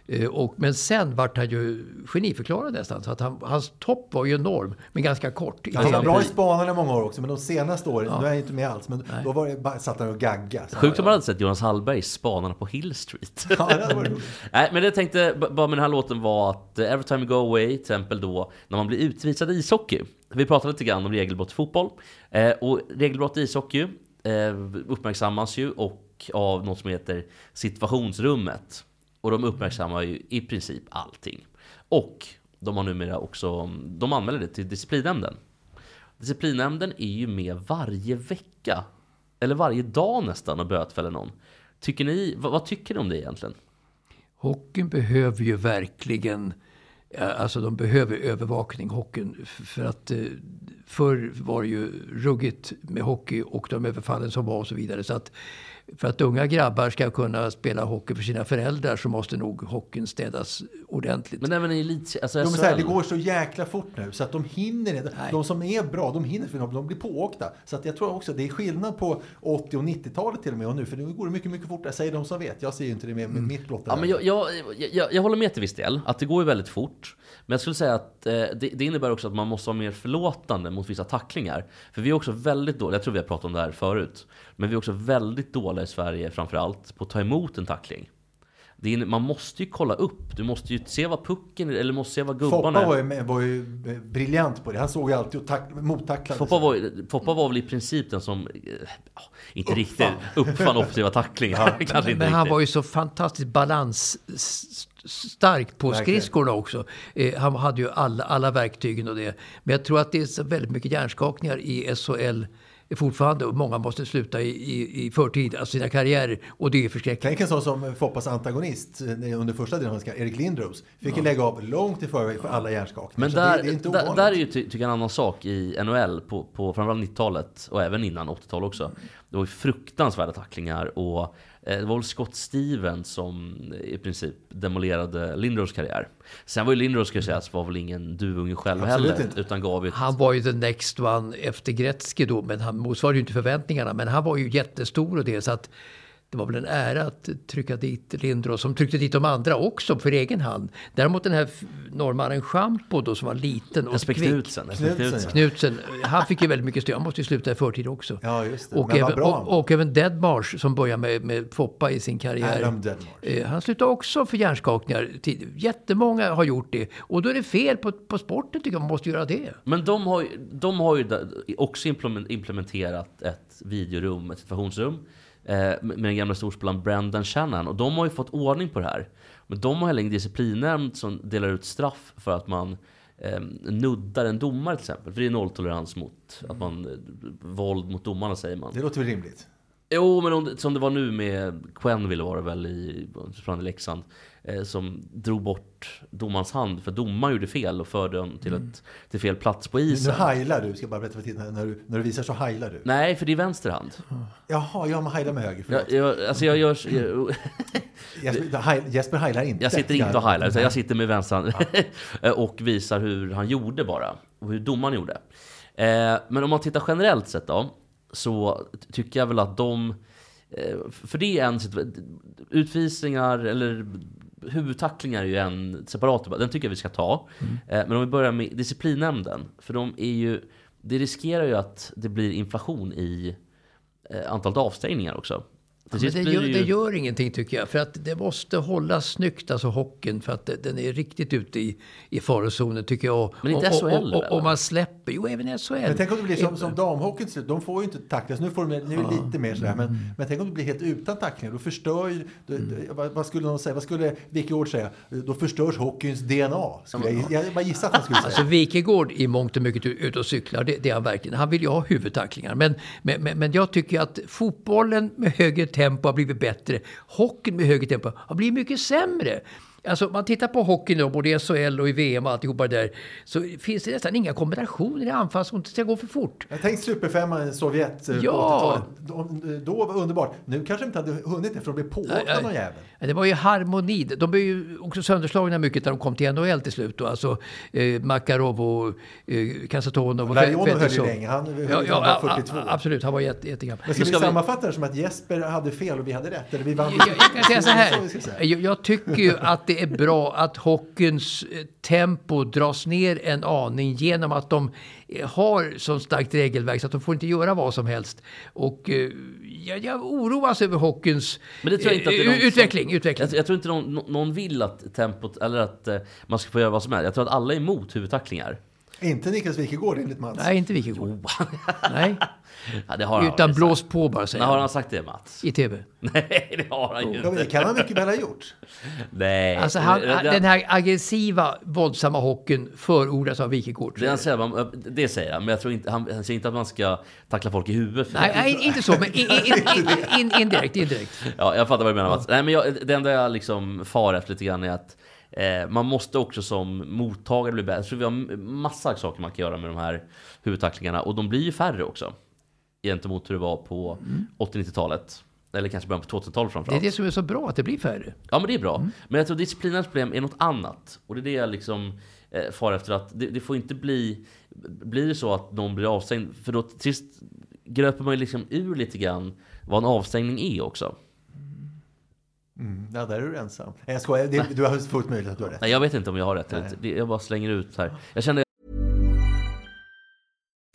eh, och, men sen vart han ju geniförklarad nästan. Så att han, hans topp var ju enorm, men ganska kort. i Han var bra i Spanarna i många år också, men de senaste åren, nu är han inte med alls, men då var det, bara, satt han och gagga. Så Sjukt om man hade sett Jonas Hallberg i Spanarna på Hill Street. Ja, det. Nej, men det jag tänkte bara med den här låten var att Every time you go away, till exempel då när man blir utvisad i ishockey. Vi pratade lite grann om regelbrott i fotboll. Eh, och regelbrott i ishockey eh, uppmärksammas ju och av något som heter situationsrummet. Och de uppmärksammar ju i princip allting. Och de har numera också, de anmäler det till disciplinnämnden. Disciplinnämnden är ju med varje vecka, eller varje dag nästan och bötfäller någon. Tycker ni, vad, vad tycker ni om det egentligen? Hockeyn behöver ju verkligen, eh, alltså de behöver övervakning, hockeyn. För att eh, förr var det ju ruggigt med hockey och de överfallen som var och så vidare. Så att för att unga grabbar ska kunna spela hockey för sina föräldrar så måste nog hockeyn städas ordentligt. Men även i elit, alltså De här, det går så jäkla fort nu så att de hinner inte. De som är bra, de hinner för de, de blir pååkta. Så att jag tror också det är skillnad på 80 och 90-talet till och med och nu. För nu går det mycket, mycket fortare, säger de som vet. Jag ser ju inte det med, med mitt blotta Mm. Ja, men jag, jag, jag, jag håller med till viss del, att det går ju väldigt fort. Men jag skulle säga att eh, det, det innebär också att man måste vara mer förlåtande mot vissa tacklingar. För vi är också väldigt dåliga, jag tror vi har pratat om det här förut, men vi är också väldigt dåliga i Sverige framförallt på att ta emot en tackling. Det är, man måste ju kolla upp, du måste ju se vad pucken är, eller måste se vad gubbarna Foppa var ju, med- var ju eh, briljant på det. Han såg ju alltid och tack, mottacklade. Foppa var, ju- Foppa var väl i princip den som, eh, ja, inte riktigt, uppfann offensiva tacklingar. Kanske inte Men han var ju så fantastiskt balansstark på Verkligen. skridskorna också. Eh, han hade ju alla, alla verktygen och det. Men jag tror att det är så väldigt mycket hjärnskakningar i SHL fortfarande och många måste sluta i, i, i förtid, alltså sina karriärer. Och det är förskräckligt. Tänk en sån som Foppas antagonist eh, under första delen av hans karriär, Erik Lindros. Fick ju lägga av långt i förväg för alla hjärnskakningar. Men där, det, det är inte där, där är ju ty, tycker jag en annan sak i NHL på, på framförallt 90-talet och även innan 80-talet också. Det var ju fruktansvärda tacklingar och det var väl Scott Stevens som i princip demolerade Lindros karriär. Sen var ju Lindros, ska jag säga, var väl ingen duvunge själv Absolut heller. inte. Utan gav ett, Han var ju the next one efter Gretzky då, men han motsvarade ju inte förväntningarna. Men han var ju jättestor och det, så att det var väl en ära att trycka dit Lindros, som tryckte dit de andra också för egen hand. Däremot den här norrmannen Schampo då, som var liten och kvick. Knutsen. Knutsen, Knutsen. ja. Knutsen, han fick ju väldigt mycket stöd. Han måste ju sluta i förtid också. Ja, just det. Och, även, och, och även Deadmarsh som börjar med, med Foppa i sin karriär. Eh, Han slutade också för hjärnskakningar. Jättemånga har gjort det. Och då är det fel på, på sporten tycker jag. Man måste göra det. Men de har, ju- de har ju också implement- implementerat ett videorum, ett situationsrum med med den gamla storspelaren Brendan Shannon. Och de har ju fått ordning på det här. Men de har heller ingen disciplinnämnd som delar ut straff för att man eh, nuddar en domare till exempel. För det är nolltolerans mot att man, eh, våld mot domarna säger man. Det låter väl rimligt? Jo, men om, som det var nu med Quenneville var det väl i, i Leksand. Eh, som drog bort domarens hand för domaren gjorde fel och förde honom till, ett, till fel plats på Nu, nu isen. heilar du, ska jag bara berätta för tittarna. När du, när du visar så heilar du. Nej, för det är vänster hand. Jaha, ja, man heilar med höger. Förlåt. Jag, jag, alltså jag, gör, jag, Jesper, Jesper heilar inte. jag sitter inte och heilar, utan jag sitter med vänster hand och visar hur han gjorde bara. Och hur domaren gjorde. Eh, men om man tittar generellt sett då, så tycker jag väl att de... Eh, för det är en situa- Utvisningar eller huvudtacklingar är ju en separat debatt. Den tycker jag vi ska ta. Eh, men om vi börjar med disciplinnämnden. För de är ju... Det riskerar ju att det blir inflation i eh, antalet avstängningar också. Sist det, gör, det ju- det gör ingenting tycker jag. För att det måste hållas snyggt, alltså hockeyn. För att det- den är riktigt ute i, i farozonen tycker jag. Men inte SHL och, och, och, och man släpper, jo även SHL. Men tänk om det blir som, som damhockeyn till slut. De får ju inte tacklas. Nu får de nu är det lite mer sådär. Mm. Men, men tänk om det blir helt utan tacklingar. Då förstör ju... Då, då, vad, vad skulle någon säga? Vad skulle Ord säga? Då förstörs hockeyns DNA. Skulle jag, jag bara gissar att han skulle säga. Alltså Wikegård i mångt och mycket ute och cyklar, det, det är han verkligen. Han vill ju ha huvudtacklingar. Men, men, men, men jag tycker att fotbollen med högre tempo har blivit bättre. Hockeyn med högre tempo har blivit mycket sämre. Alltså man tittar på hockeyn då, både i SHL och i VM och alltihopa det där. Så finns det nästan inga kombinationer i anfall som inte ska gå för fort. Jag tänkte superfemman i Sovjet eh, på Ja. 80-talet. Då, var underbart. Nu kanske de inte hade hunnit det för de blev pååkta någon jävel. Det var ju harmoni. De blev ju också sönderslagna mycket när de kom till NHL till slut. Då. Alltså eh, Makarov och eh, Kasatonov och Larionov höll ju länge. Han höll Ja, ja, han var a- 42. a- absolut. Han var jätte, jättegammal. Men ska, ska vi sammanfatta det som att Jesper hade fel och vi hade rätt? Eller vi vann? Jag, jag kan säga så här. Jag, jag tycker ju att det är bra att hockeyns eh, tempo dras ner en aning genom att de eh, har så starkt regelverk så att de får inte göra vad som helst. Och eh, jag, jag oroas över hockeyns Men det tror jag inte att det är någon som- utveckling. utveckling. Jag, jag tror inte någon, nå- någon vill att tempot, eller att eh, man ska få göra vad som helst. Jag tror att alla är emot huvudtacklingar. Inte Niklas Wikegård enligt Mats. Nej, inte Wikegård. Nej, Ja, det har han utan blås på bara När säger har han. sagt det Mats? I tv. Nej, det har han ju Ja, men det inte. kan han mycket väl ha gjort. Nej. Alltså han, det- den här aggressiva, våldsamma hockeyn förordas av Wikegård. Det, han säger, man, det säger han, men jag tror inte, han, han säger inte att man ska tackla folk i huvudet. Nej, nej, inte så, men in, in, in, in, indirekt. indirekt. Ja, jag fattar vad du menar Mats. Nej, men jag, det enda jag liksom far efter lite grann är att eh, man måste också som mottagare bli bättre. Tror vi har massa saker man kan göra med de här huvudtacklingarna och de blir ju färre också. Gentemot hur det var på 80-90-talet. Eller kanske början på 2000-talet Det är framförallt. det som är så bra, att det blir färre. Ja men det är bra. Men jag tror disciplinens problem är något annat. Och det är det jag liksom eh, far efter att det, det får inte bli... Blir det så att någon blir avstängd, för då till sist gröper man ju liksom ur lite grann vad en avstängning är också. Mm, ja, där är du ensam. Nej, jag skojar. Det, du har fullt möjligt att du har rätt. Nej, jag vet inte om jag har rätt. Det- Jag bara slänger ut här. Jag känner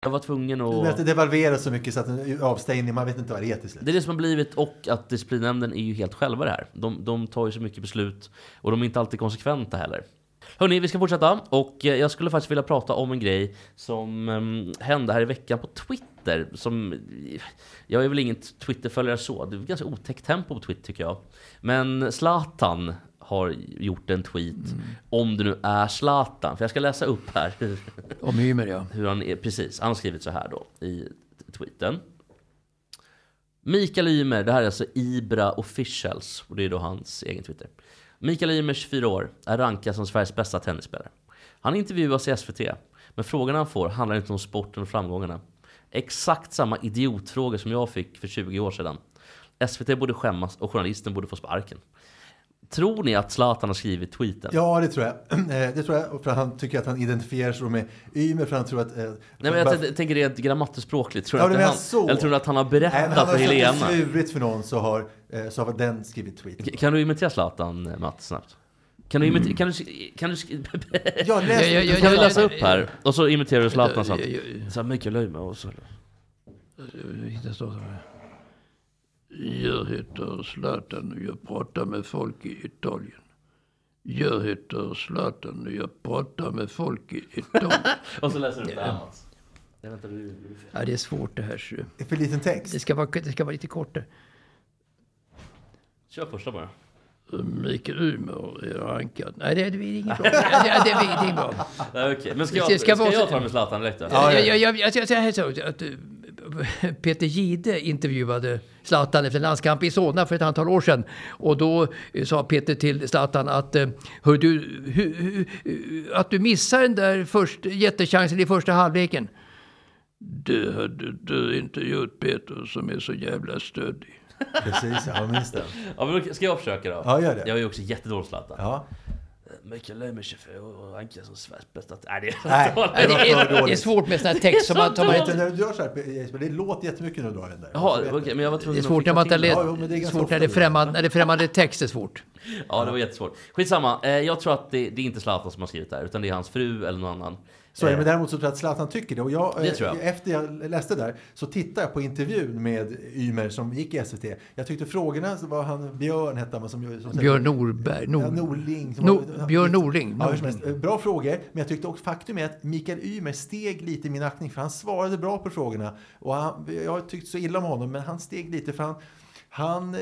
Jag var tvungen att det devalveras så mycket så att avstängning, man vet inte vad det är till slut. Det är det som har blivit och att disciplinnämnden är ju helt själva det här. De, de tar ju så mycket beslut och de är inte alltid konsekventa heller. Hörni, vi ska fortsätta och eh, jag skulle faktiskt vilja prata om en grej som um, hände här i veckan på Twitter. Som, jag är väl ingen Twitter-följare så, det är ganska otäckt tempo på Twitter tycker jag. Men Zlatan har gjort en tweet, om det nu är Zlatan, för jag ska läsa upp här Om Ymer, ja. hur han är, precis, han har skrivit så här då i tweeten. Mikael Ymer, det här är alltså Ibra Officials och det är då hans egen Twitter. Mikael Ymer, 24 år, är rankad som Sveriges bästa tennisspelare. Han intervjuas i SVT, men frågorna han får handlar inte om sporten och framgångarna. Exakt samma idiotfrågor som jag fick för 20 år sedan. SVT borde skämmas och journalisten borde få sparken. Tror ni att Zlatan har skrivit tweeten? Ja, det tror jag. Eh, Det tror jag. För han tycker att han identifierar sig med Ymer, för han tror att... eh, Nej, men jag bara- tänker rent grammatiskt-språkligt. Tror Ja, inte menar han, så. Eller tror du att han har berättat Nej, han för har Helena? sagt det lurigt för någon så har, eh, så har den skrivit tweet. K- Kan du imitera Zlatan, eh, Mats, snabbt? Kan du imitera... Kan du... Kan du, Ja, läs, Ja, ja, ja, kan du läsa upp här? Och så imiterar du Zlatan snabbt. Så här, Mikael Ymer och så... Det står så här. Jag heter Zlatan och jag pratar med folk i Italien. Jag heter Zlatan och jag pratar med folk i Italien. Och så läser du upp det här Mats. Ja, det är svårt det här. Det är för liten text. Det ska vara, det ska vara lite kortare. Kör första bara. Mikael Ymer är rankad. Nej, det, det är inget bra. Det, är inget bra. Nej, okej. Men ska jag, ska ska jag ta med Zlatan direkt då? Ja, ja. Jag, jag, jag, jag, jag, jag, jag, jag, att, eh, Peter Gide intervjuade Zlatan efter en landskamp i Solna för ett antal år sedan. Och då eh, sa Peter till Zlatan att, eh, hör du, hu, hu, hu, att du missar den där först, jättechansen i första halvleken. Det hade du inte gjort Peter som är så jävla stöddig. Precis, jag minns den. Ja, men ska jag försöka då? Ja, gör det. Jag är ju också jättedålig Zlatan. Ja. Mikael Ymer 24 och Anka som Sveriges bästa... Nej, det är Nej. Det är, det är dåligt. svårt med sådana här text som man, som man Vet inte... du, när du gör så här, Jesper, det låter jättemycket när du drar den där. Jaha, men jag var tvungen Det är att svårt när man det. Ja, jo, men det är Svårt när det, främmande, när det är främmande text är svårt. Ja, det var jättesvårt. Skitsamma, eh, jag tror att det, det är inte Zlatan som har skrivit det här, utan det är hans fru eller någon annan. Så Eh, men däremot så tror jag att Zlatan tycker det. Och jag, Det eh, jag. Efter jag läste där så tittade jag på intervjun med Ymer som gick i SVT. Jag tyckte frågorna, var han Björn hette han, som, som Björn Norberg. Nor, Ja, Norling. som No- var- Björn Norling. Ja. Eh, Bra frågor, men jag tyckte också faktum är att Mikael Ymer steg lite i min aktning för han svarade bra på frågorna. Och han, jag tyckte så illa om honom, men han steg lite för han, han eh,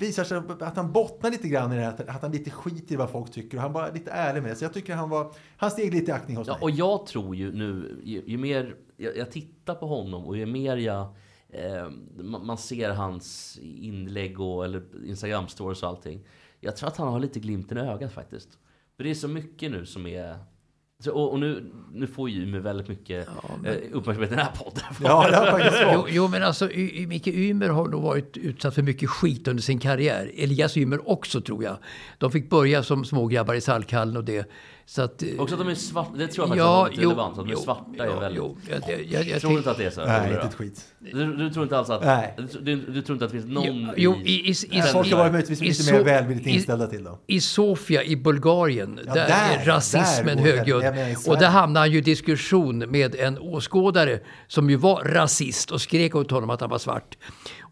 visar sig att han bottnar lite grann i det här, att- han lite skiter i vad folk tycker och han var lite ärlig med det. Så jag tycker han var, han steg lite i aktning hos Ja, mig. och jag tror ju nu, ju, ju mer jag, jag tittar på honom och ju mer jag eh, man, man ser hans inlägg och eller Instagram stories och allting. Jag tror att han har lite glimten i ögat faktiskt. För det är så mycket nu som är så, och, och nu, nu får ju med väldigt mycket eh, uppmärksamhet i den här podden. Ja, det har faktiskt Jo, jo, men alltså Y- Y- Micke Ymer har nog varit utsatt för mycket skit under sin karriär. Elias Ymer också tror jag. De fick börja som smågrabbar i Salkhallen och det. Så att, eh, Också att de är svarta, det tror jag faktiskt ja, är lite relevant. Att de är svarta är väldigt... Jo, jag, jag, jag, jag, tror du inte att det är så? Nej, inte ett skit. Du, du tror inte alls att... Nej. Du, du tror inte att det finns någon Jo, jo, i- i- i- den- Folk har varit möjligtvis i lite mer välvilligt i- inställda till dem. I Sofia i Bulgarien, Ja, där, där- är rasismen där högljudd. I Och där hamnade han ju i diskussion med en åskådare som ju var rasist och skrek åt honom att han var svart.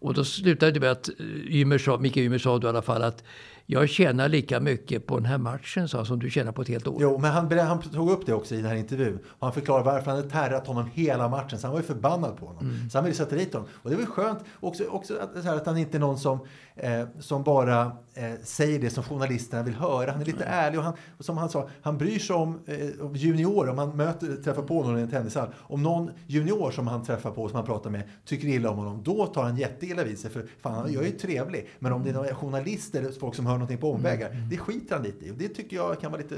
Och då slutade det med att eh, Ymer sa, Mikael Ymer sa då i alla fall att jag tjänar lika mycket på den här matchen sa, som du tjänar på ett helt år. Jo, men han, han tog upp det också i den här intervjun. Och han förklarade varför han hade terrat honom hela matchen. Så han var ju förbannad på honom. Mm. Så han ville sätta dit honom. Och det var ju skönt också, också att, här, att han inte är någon som, eh, som bara eh, säger det som journalisterna vill höra. Han är lite ärlig och, han, och som han sa, han bryr sig om, eh, om juniorer. Om han möter, träffar på någon i en tennishall. Om någon junior som han träffar på, som han pratar med, tycker illa om honom. Då tar han jätteilla vid sig. För fan, jag är ju trevlig. Men om det är några journalister eller folk som hör någonting på omvägar. Mm. Det skiter han lite i. Och det tycker jag kan vara lite...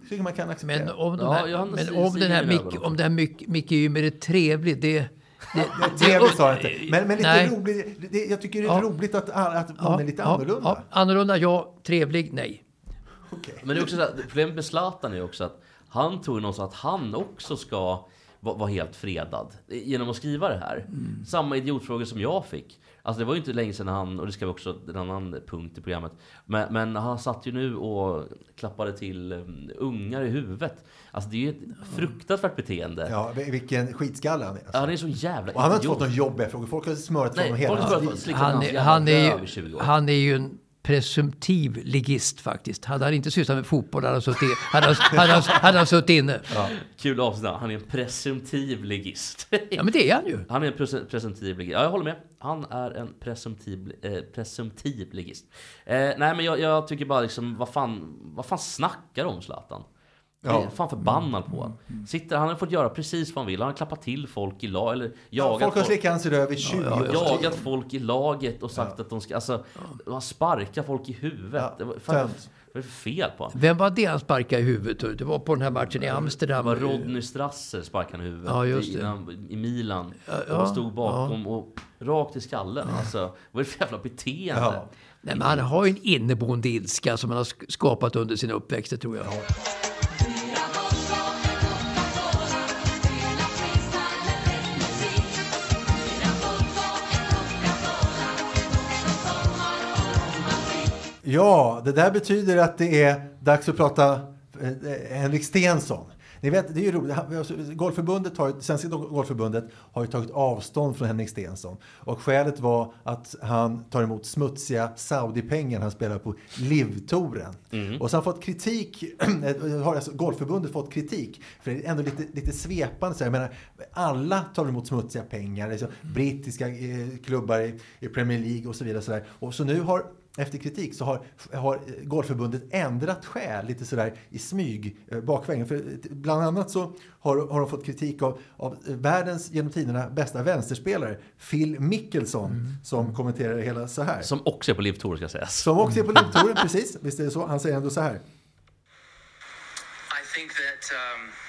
Jag tycker man kan acceptera. Men om, Ja, här, men den här om det här Mick, Micke Ymer är trevlig, det... det, sa jag inte. Men, men lite Nej. roligt. Det, jag tycker det är Ja. roligt att, att hon är lite ja, annorlunda. Ja, annorlunda, ja. Trevlig, nej. Okej. Men det är också så här, problemet med Zlatan är också att han tror ju någonstans att han också ska vara vara helt fredad genom att skriva det här. Mm. Samma idiotfrågor som jag fick. Alltså det var ju inte länge sedan han, och det ska vi också, en annan punkt i programmet. Men, men han satt ju nu och klappade till um, ungar i huvudet. Alltså det är ju ett fruktansvärt beteende. Ja, vilken skitskalle han är. Alltså. Ja, han är så jävla Och han har inte fått några jobbiga frågor. Folk har Nej, honom hela hans liv. Han, han, är röv i 20 ju, år. han är ju en presumtiv ligist faktiskt. Hade han inte sysslat med fotboll hade han suttit, hade han, hade han, hade han suttit inne. Ja. Kul avsnitt. Han är en presumtiv ligist. men det är han ju. Han är en pres- presumtiv ligist. Ja, jag håller med. Han är en presumtiv, eh, presumtiv ligist. Eh, nej, men jag, jag tycker bara liksom, vad fan, vad fan snackar om Zlatan? Jag är Ja. fan förbannad på honom. Sitter, han har fått göra precis vad han vill. Han har klappat till folk i lag, eller Ja, jagat folk har slickat hans röv i 20 år. jagat folk i laget och sagt att de ska, alltså, han sparkar folk i huvudet. Ja, Det var, fan, vad är det för fel på honom? Vem var det han sparkade i huvudet? Det var på den här matchen i Det Amsterdam. var Rodney Strasser sparkade i huvudet Ja, just i, det. han- i Milan. ja, han stod bakom och rakt i skallen. Alltså, vad är det för jävla beteende? Ja. Nej, men han har ju en inneboende ilska som han har skapat under sin uppväxt, det tror jag. Ja, det där betyder att det är dags att prata eh, Henrik Stensson. Ni vet, det är ju roligt. Golfförbundet har, Svenska Golfförbundet har ju tagit avstånd från Henrik Stenson. Och skälet var att han tar emot smutsiga Saudi-pengar han spelar på Liv-touren. Och så har han fått kritik, har alltså Golfförbundet fått kritik. För det är ändå lite, lite svepande. Så jag menar, alla tar emot smutsiga pengar. Liksom, brittiska eh, klubbar i, i Premier League och så vidare. Så, där. och så nu har efter kritik så har, har Golfförbundet ändrat skäl lite sådär i smyg eh, bakvägen. För eh, bland annat så har, har de fått kritik av, av världens genom tiderna bästa vänsterspelare, Phil Mickelson, som kommenterar det hela så här. Som också är på Liv Tour ska sägas. Som också är på Livtouren, precis. Visst är det så? Han säger ändå så här. I think that um,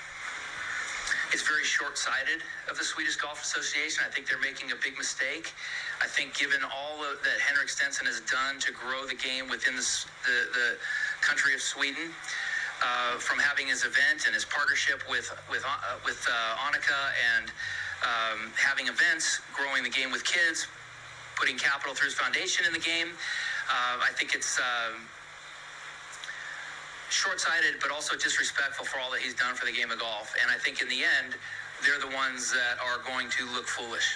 it's very short-sighted of the Swedish Golf Association. I think they're making a big mistake. I think given all of, that Henrik Stenson has done to grow the game within the, the, the country of Sweden, uh, from having his event and his partnership with with uh, with uh, Annika and um, having events, growing the game with kids, putting capital through his foundation in the game. Uh, I think it's. Short-sighted, but also disrespectful for all that he's done for the game of golf. And I think in the end, they're the ones that are going to look foolish.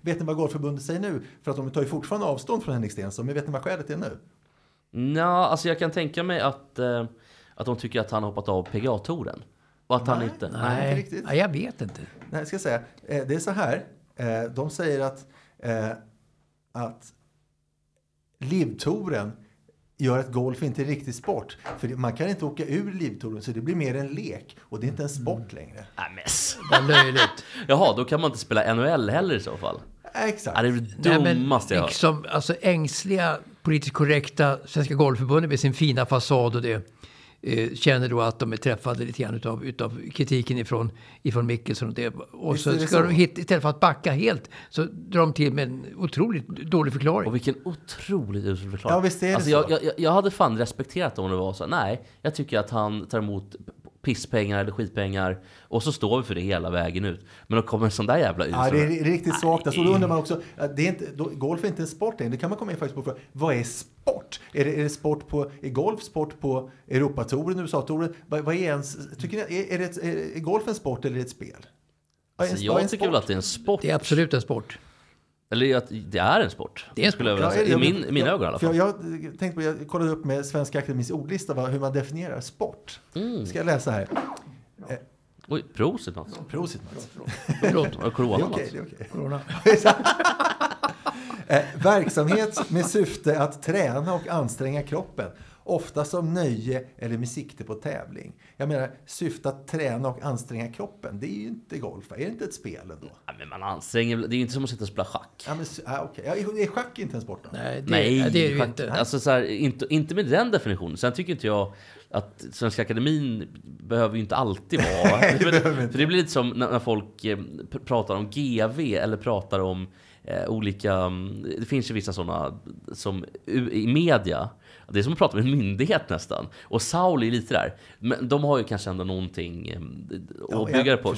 Vet ni vad Golfförbundet säger nu? För att de tar ju fortfarande avstånd från Henrik Stenson. Men vet ni vad skälet är nu? Nja, alltså jag kan tänka mig att, eh, att de tycker att han har hoppat av PGA-touren. Och att han Nej. inte... Nej. inte riktigt. Nej, jag vet inte. Nej, ska jag säga. Eh, Det är så här. Eh, De säger att, eh, att Livtouren gör att golf inte är riktig sport. För man kan inte åka ur Livtouren så det blir mer en lek. Och det är inte en sport längre. Nej, men s- Vad löjligt. Jaha, då kan man inte spela NHL heller i så fall. Exakt. Ja, det är det dummaste jag hört. liksom, alltså ängsliga, politiskt korrekta Svenska Golfförbundet med sin fina fasad och det eh, känner då att de är träffade lite grann utav, utav kritiken ifrån, ifrån Mickelson och det. Och Visst så det ska så. de hit, istället för att backa helt så drar de till med en otroligt dålig förklaring. Och vilken otroligt usel förklaring. Ja, visst är det alltså, så. jag, jag, jag hade fan respekterat om det var så. Nej, jag tycker att han tar emot pisspengar eller skitpengar och så står vi för det hela vägen ut. Men då kommer en sån där jävla. Ja, det är riktigt svagt. Alltså, då undrar man också, det är inte, då, golf är inte en sport längre. Det kan man komma in faktiskt på frågan. Vad är sport? Är det, är det sport på, är golf sport på Europatouren, USA-touren? Vad, vad är ens, tycker ni, är, är, det ett, är, är golf en sport eller är det ett spel? Vad är Alltså, en- vad är jag tycker väl att det är en sport. Det är absolut en sport. Eller att det är en sport. Det är en jag sport. vilja säga. Ja, I jag- min, jag- mina jag- ögon i alla fall. Jag, jag, tänkte på, jag kollade upp med Svenska Akademins ordlista vad, hur man definierar sport. Mm. Ska jag läsa här? Oj, prosit Mats. Prosit Mats. Förlåt, var det corona Mats? det är okej. Corona. Eh, verksamhet med syfte att träna och anstränga kroppen. Ofta som nöje eller med sikte på tävling. Jag menar, syfte att träna och anstränga kroppen. Det är ju inte golf. Är det inte ett spel ändå? Ja, men man anstränger Det är ju inte som att sitta och spela schack. Ja, men, ah, ja, är schack inte en sport då? Nej, det, Nej, nej, det är det ju schack- inte. Alltså, så här, inte, inte med den definitionen. Sen tycker inte jag att Svenska Akademin behöver ju inte alltid vara... Nej, det för, inte. för det blir lite som när, folk eh, pr- pratar om GV eller pratar om eh, olika... mm, Det finns ju vissa sådana som u- i media. Det är som att prata med en myndighet nästan. Och Saul är lite där. Men de har ju kanske ändå någonting eh, att Ja, bygga det på.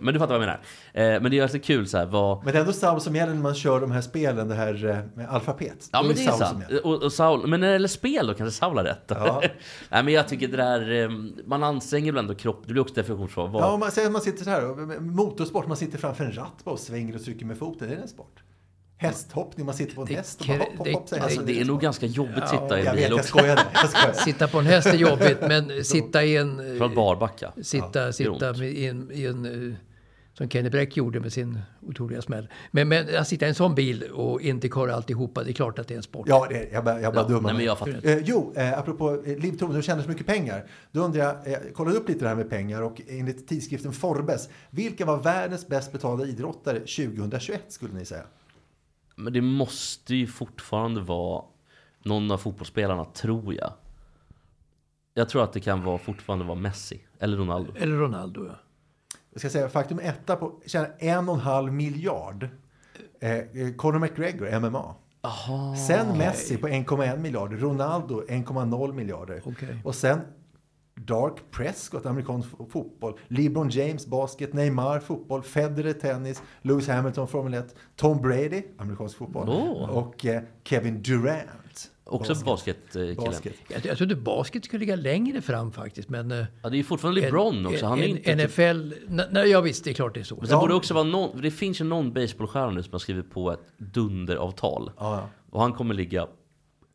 Men du fattar vad jag menar. Eh, men det är alltså kul så här, vad... Men det är ändå Saul som gäller när man kör de här spelen, det här eh, med alfabet. Ja Då men det är Saul sant. som gäller. Och, och Saul, men när det gäller spel då kanske Saul har rätt. Ja. Nej men jag tycker det där, man anstränger ibland då kropp, det blir också definitionsfråga. Vad- Ja, man man sitter så här, och- motorsport, man sitter framför en ratt bara och svänger och trycker med foten. Är det en sport? Hästhoppning, man sitter på en Det- häst och bara hopp, hopp, det- hopp. Alltså, det är nog ganska jobbigt att sitta i en Jag bil jag också. skojade. Jag skojade. Sitta på en häst är jobbigt, men sitta i en... eh, Från Barbacka. Sitta, det sitta i en, i en eh, som Kenny Bräck gjorde med sin otroliga smäll. Men, men att sitta i en sån bil och inte köra alltihopa, det är klart att det är en sport. Ja, det, jag bara, jag bara Ja, dummar nej, men jag fattar. Eh, jo, eh, apropå eh, Liv du tjänar så mycket pengar. Då undrar jag, eh, jag kollade upp lite det här med pengar och enligt tidskriften Forbes, vilka var världens bäst betalda idrottare 2021 skulle ni säga? Men det måste ju fortfarande vara någon av fotbollsspelarna, tror jag. Jag tror att det kan vara, fortfarande vara Messi eller Ronaldo. Eller Ronaldo, ja. Jag ska säga faktum etta på, tjänar en och en halv miljard. Eh, eh, Conor McGregor, MMA. Sen Messi på 1,1 miljarder. Ronaldo 1,0 miljarder. Okej. Och sen Dark Prescott, amerikansk fo- fotboll. LeBron James, basket. Neymar, fotboll. Federer, tennis. Lewis Hamilton, Formel 1. Tom Brady, amerikansk fotboll. Åh. Och eh, Kevin Durant. Också basketkillen. Basket. Jag, jag trodde basket skulle ligga längre fram faktiskt. Men, eh, Ja, det är ju fortfarande LeBron också. Han är en, inte typ- NFL... Nej, nej, ja visst, det är klart det är så. Men det borde också vara någon, det finns ju någon baseballstjärna nu som har skrivit på ett dunderavtal. Ja, ja. Och han kommer ligga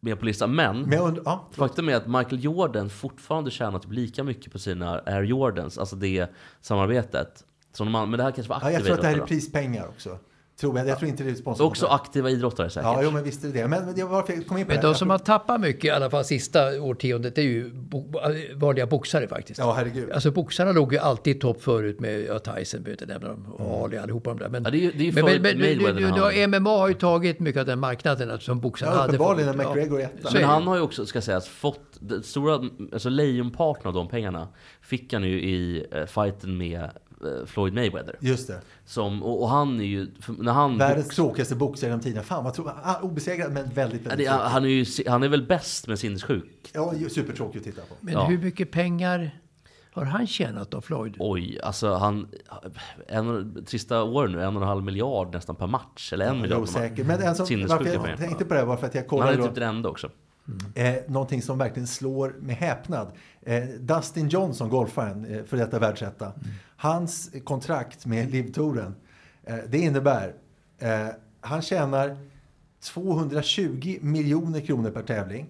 med på listan. Men, Men undrar, ja, faktum är att Michael Jordan fortfarande tjänar typ lika mycket på sina Air Jordans, alltså det samarbetet. Som de, men det här kanske var ja, aktiva jag tror att det här är prispengar också. Tror jag. jag tror inte det är sponsrat. Också aktiva idrottare säkert. Ja, jo, men visst är det. Men men jag kom in på Men det de som har tappat mycket, i alla fall sista årtiondet, det är ju bo, vanliga boxare faktiskt. Ja, herregud. Alltså boxarna låg ju alltid i topp förut med ja, Tyson, behöver inte nämna dem, och Ali, allihopa de där. Men, Ja, det är ju- det är ju men, men, men nu, nu, nu, har MMA har ju tagit mycket av den marknaden som boxarna Ja, hade. uppenbarligen förut. när McGregor. Så Men han har ju också, ska sägas, fått stora, alltså lejonparten av de pengarna fick han ju i eh, fighten med Floyd Mayweather. Just det. Som, och, och han är ju, när han Världens box- tråkigaste boxare genom tiden. Fan vad tro, ah, obesegrad men väldigt, Ja, väldigt det, tråkig. han, är ju, han är väl bäst med sinnessjuk? Ja, supertråkig att titta på. Men Ja. hur mycket pengar har han tjänat då, Floyd? Oj, alltså han... En, sista åren nu, en och en halv miljard nästan per match. Eller en är miljard per osäker. match. Men en som, Sinnessjuka varför jag pengar. tänkte på det var för att jag Men han kollade är typ den enda också. eh, någonting som verkligen slår med häpnad. Eh, Dustin Johnson, golfaren, eh, för detta världsetta. Hans kontrakt med Livtoren, eh, det innebär, eh, han tjänar 220 miljoner kronor per tävling.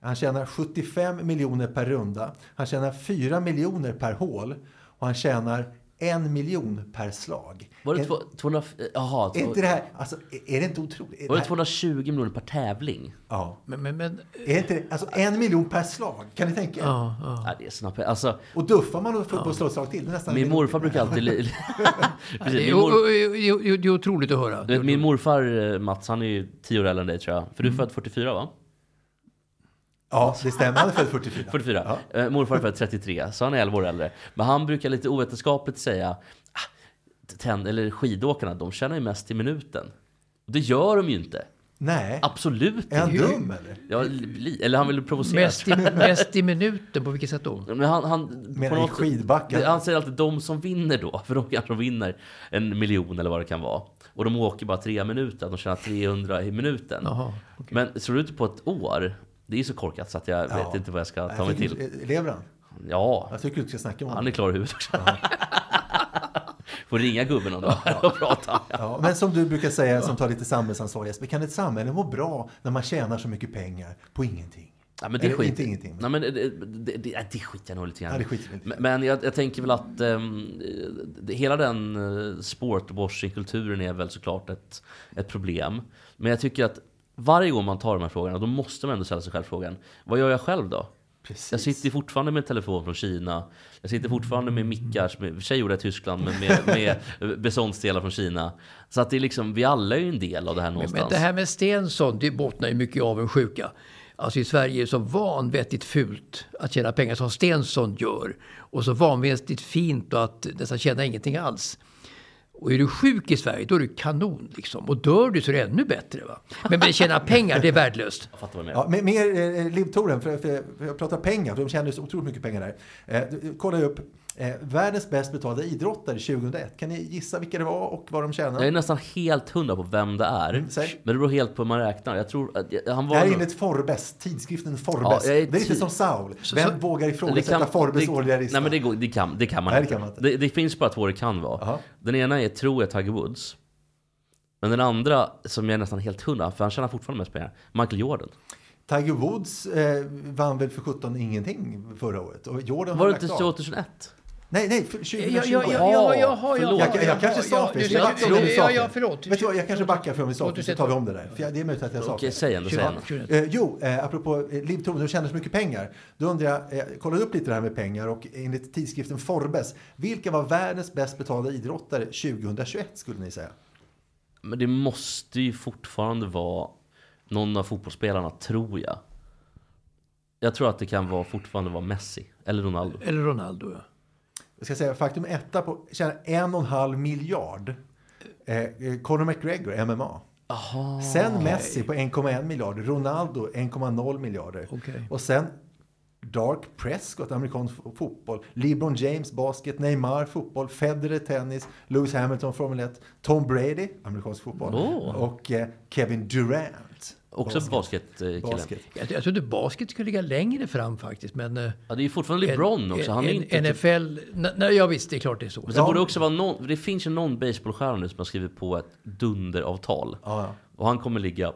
Han tjänar 75 miljoner per runda. Han tjänar 4 miljoner per hål. Och han tjänar en miljon per slag. Var det En- två, 200... Jaha, är inte det här, alltså, är det inte otroligt? var det här- 220 miljoner per tävling? Ja. Men, men, men, Är inte det, alltså en miljon per slag, kan ni tänka er? ja, ja. Ja, det är snabbt. Alltså, Och duffar man och får på att slå ett slag till, det nästan... min morfar brukar alltid... li- Precis, Det, är, mor, det är otroligt att höra. vet, min morfar eh, Mats, han är ju 10 år äldre än dig tror jag. För du är född 44 va? Ja, det stämmer. Han är född 44. 44. Eh, morfar är född 33, så han är 11 år äldre. Men han brukar lite ovetenskapligt säga ah, eller skidåkarna, de tjänar ju mest i minuten. Det gör de ju inte. Nej. Absolut Är han inte. dum eller? Ja, eller han vill provocera. Mest i, mest i minuten, på vilket sätt då? Men han, han, Menar i skidbacken? Han säger alltid de som vinner då, för de kanske vinner en miljon eller vad det kan vara. Och de åker bara tre minuter, de tjänar 300 i minuten. Jaha, Men slår du ut på ett år, det är så korkat så att jag Ja. vet inte vad jag ska ta Jag mig till. Lever han? Ja, Jag tycker du ska snacka om han honom. är klar i huvudet också. Får ringa gubben om dagen och prata. Ja, men som du brukar säga, som tar lite samhällsansvar Jesper, kan ett samhälle må bra när man tjänar så mycket pengar på ingenting? Ja, men det Eller skit. inte ingenting. Nej, men det, det, det, det, skiter jag nog lite grann Ja, det skiter. Men, men jag, jag tänker väl att det- hela den uh, sportwashing-kulturen är väl såklart ett, ett problem. Men jag tycker att varje gång man tar de här frågorna, då måste man ändå ställa sig själv frågan, vad gör jag själv då? Precis. Jag sitter fortfarande med telefon från Kina. Jag sitter fortfarande med mickar, som i och för sig gjorde jag i Tyskland, men med, med beståndsdelar från Kina. Så att det är liksom, vi alla är ju en del av det här Men, någonstans. men det här med Stensson, det bottnar ju mycket i avundsjuka. Alltså i Sverige är det så vanvettigt fult att tjäna pengar som Stensson gör. Och så vanvettigt fint och att nästan tjäna ingenting alls. Och är du sjuk i Sverige, då är du kanon liksom. Och dör du så är det ännu bättre. Va? Men, men tjäna pengar, det är värdelöst. Jag fattar. Ja, men mer eh, Livtoren, för, för, för jag pratar pengar, för de tjänar så otroligt mycket pengar där. Eh, kolla upp eh, världens bäst betalda idrottare 2001. Kan ni gissa vilka det var och vad de tjänar? Jag är nästan helt hundra på vem det är. Mm, men det beror helt på hur man räknar. Jag tror att han var... Det här är enligt Forbes, tidskriften Forbes. Ja, är det är lite ti- som Saul. Så- Vem så- vågar det ifrågasätta Forbes det, årliga lista? Nej men det, går, det, kan, det kan man Nej, det inte. kan man inte. Det, det finns bara två det kan vara. Jaha. Den ena är, tror jag, Tiger Woods. Men den andra, som jag är nästan helt hundra, för han tjänar fortfarande mest pengar, Michael Jordan. Tiger Woods eh, vann väl för 17 ingenting förra året. Och Jordan Var det inte av. 2001? Nej, nej, för 2020. Ja, ja, ja, ja, ja, ja, förlåt. ja, Jag, jag kanske sa fel. jag backa ja, om vi sa ja, fel? ja, förlåt. Vet du jag kanske backar för om vi sa fel, så 2001. tar vi om det där. För jag, det är möjligt att jag sa Okej, fel. säg ändå, säg ändå. 21. Eh, jo, eh, apropå eh, Liv Thorne, som tjänar så mycket pengar. Då undrar jag, eh, kollade upp lite det här med pengar och enligt tidskriften Forbes, vilka var världens bäst betalda idrottare 2021 skulle ni säga? Men det måste ju fortfarande vara någon av fotbollsspelarna, tror jag. Jag tror att det kan vara, fortfarande vara Messi eller Ronaldo. Eller Ronaldo, ja. Jag ska säga faktum etta på, tjänar en och en halv miljard. Eh, eh, Conor McGregor, MMA. Sen Messi på 1,1 miljarder, Ronaldo 1,0 miljarder. Okej. Och sen Dark Prescott, amerikansk fo- fotboll. LeBron James, basket. Neymar, fotboll. Federer, tennis. Lewis Hamilton, Formel 1. Tom Brady, amerikansk fotboll. Åh. Och eh, Kevin Durant. Också basketkille. Basket. Jag, jag trodde basket skulle ligga längre fram faktiskt. Men, eh, Ja, det är ju fortfarande LeBron också. Han är inte typ- NFL... Nej, nej, ja visst, det är klart det är så. Men det borde också vara någon, det finns ju någon baseballstjärna nu som har skrivit på ett dunderavtal. Ja, Och han kommer ligga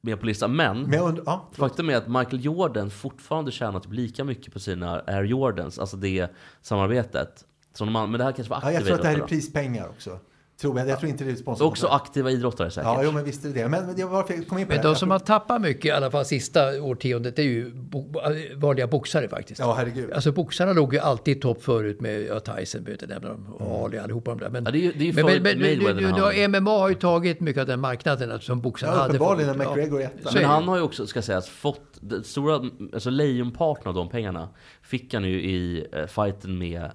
med på listan. Men, Men jag undrar, ja, faktum är att Michael Jordan fortfarande tjänar typ lika mycket på sina Air Jordans, alltså det samarbetet. Som de, men det här kanske var ja, aktiva jag tror att det här är prispengar också. Tror jag. jag tror inte det är sponsrat. Också aktiva idrottare säkert. Ja, jo, men visst är det det. Men, men jag, varför jag kom in på Men det de som har tappat mycket, i alla fall sista årtiondet, det är ju bo, vanliga boxare faktiskt. Ja, herregud. Alltså boxarna låg ju alltid i topp förut med ja, Tyson, behöver inte nämna dem, och Ali, allihopa de där. Men, Ja, det är ju- det är ju men, men, du, han- du, har- MMA har ju tagit mycket av den marknaden som boxarna Ja, hade. uppenbarligen när McGregor är etta. Men han har ju också, ska sägas, fått stora, alltså lejonparten av de pengarna fick han ju i eh, fighten med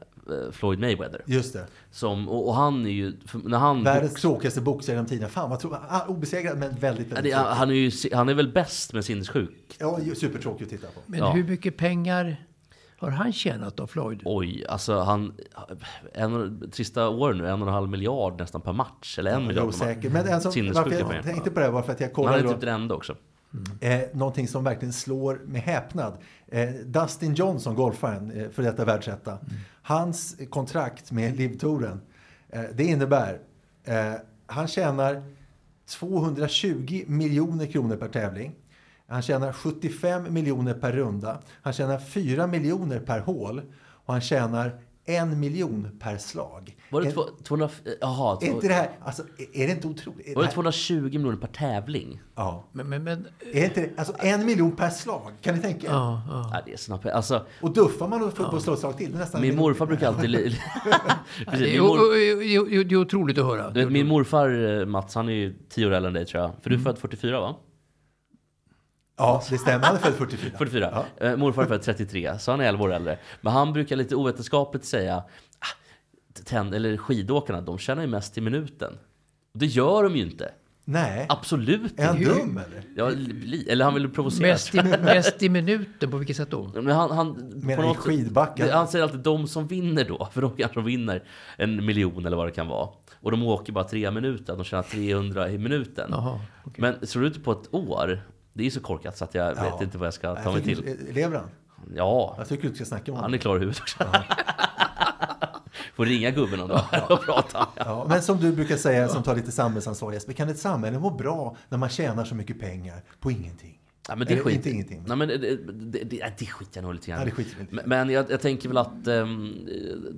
Floyd Mayweather. Just det. Som, och, och han är ju, när han Världens tråkigaste boxare genom tiderna. Fan vad tråkigt. Ah, Obesegrad men väldigt, Ja, väldigt det, tråkig. han, är ju, han är väl bäst med sinnessjuk. Ja, supertråkig att titta på. Men Ja. hur mycket pengar har han tjänat då, Floyd? Oj, alltså han... En, trista åren nu, en och en halv miljard nästan per match. Eller en miljard Jo, säkert. Men en som, varför jag pengar. tänkte på det var för att jag Men han kollade är då, typ den enda också. Eh, någonting som verkligen slår med häpnad. Eh, Dustin Johnson, golfaren, eh, för detta världsetta. Hans kontrakt med Livtouren, eh, det innebär eh, han tjänar 220 miljoner kronor per tävling. Han tjänar 75 miljoner per runda. Han tjänar 4 miljoner per hål. Och han tjänar en miljon per slag. Var det En- två, 200... Jaha, är inte det här, alltså, är det inte otroligt? Var det det här- 220 miljoner per tävling? Ja. Men, men, men, Är inte det, alltså en miljon per slag, kan ni tänka er? ja, ja. Ja, det är snabbt. Alltså, Och duffar man och får på slå ett slag till, nästan min morfar brukar alltid... li- Precis, Det är, mor, det är otroligt att höra. du vet, min morfar eh, Mats, han är ju 10 år äldre än dig tror jag. För du är född 44 va? Ja, det stämmer. Han är född 44. 44. Eh, morfar är född 33, så han är 11 år äldre. Men han brukar lite ovetenskapligt säga ah, ten, eller skidåkarna, de tjänar ju mest i minuten. Det gör de ju inte. Nej. Absolut Är han inte. dum eller? Ja, li, eller han vill provocera. Mest i, mest i minuten, på vilket sätt då? Men han, han, Menar i skidbacken? det- Han säger alltid de som vinner då, för de kanske vinner en miljon eller vad det kan vara. Och de åker bara tre minuter, de tjänar 300 i minuten. Jaha, Men slår du ut på ett år, det är så korkat så att jag Ja. vet inte vad jag ska ta Jag mig till. Lever han? Ja, Jag tycker du ska snacka om han honom. är klar i huvudet också. Får ringa gubben om dagen och prata. Ja, men som du brukar säga, som tar lite samhällsansvar Jesper, kan ett samhälle må bra när man tjänar så mycket pengar på ingenting? Ja, men det Eller skit... inte ingenting. Nej, men det, det, det, det, skiter jag nog lite grann Ja, det skiter i. Men, men jag, jag tänker väl att ehm,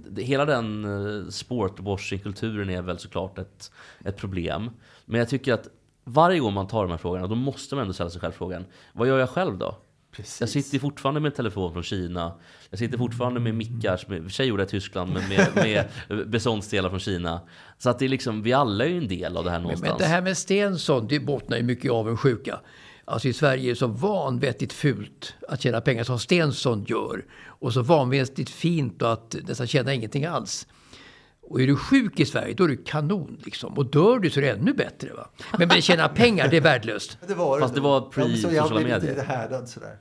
det, hela den uh, sportwashing-kulturen är väl såklart ett, ett problem. Men jag tycker att varje gång man tar de här frågorna, då måste man ändå ställa sig själv frågan, vad gör jag själv då? Precis. Jag sitter fortfarande med en telefon från Kina. Jag sitter fortfarande med mickar, som för sig gjorde i Tyskland, men med, med beståndsdelar från Kina. Så att det är liksom, vi alla är ju en del av det här Men, någonstans. men det här med Stensson, det bottnar ju mycket i avundsjuka. Alltså i Sverige är det så vanvettigt fult att tjäna pengar som Stensson gör. Och så vanvettigt fint och att nästan tjäna ingenting alls. Och är du sjuk i Sverige, då är du kanon liksom. Och dör du så är det ännu bättre va. Men, men tjäna pengar, det är värdelöst. Det var Fast det var Ja, men så jag pre-sociala blev lite, medier. härdad sådär.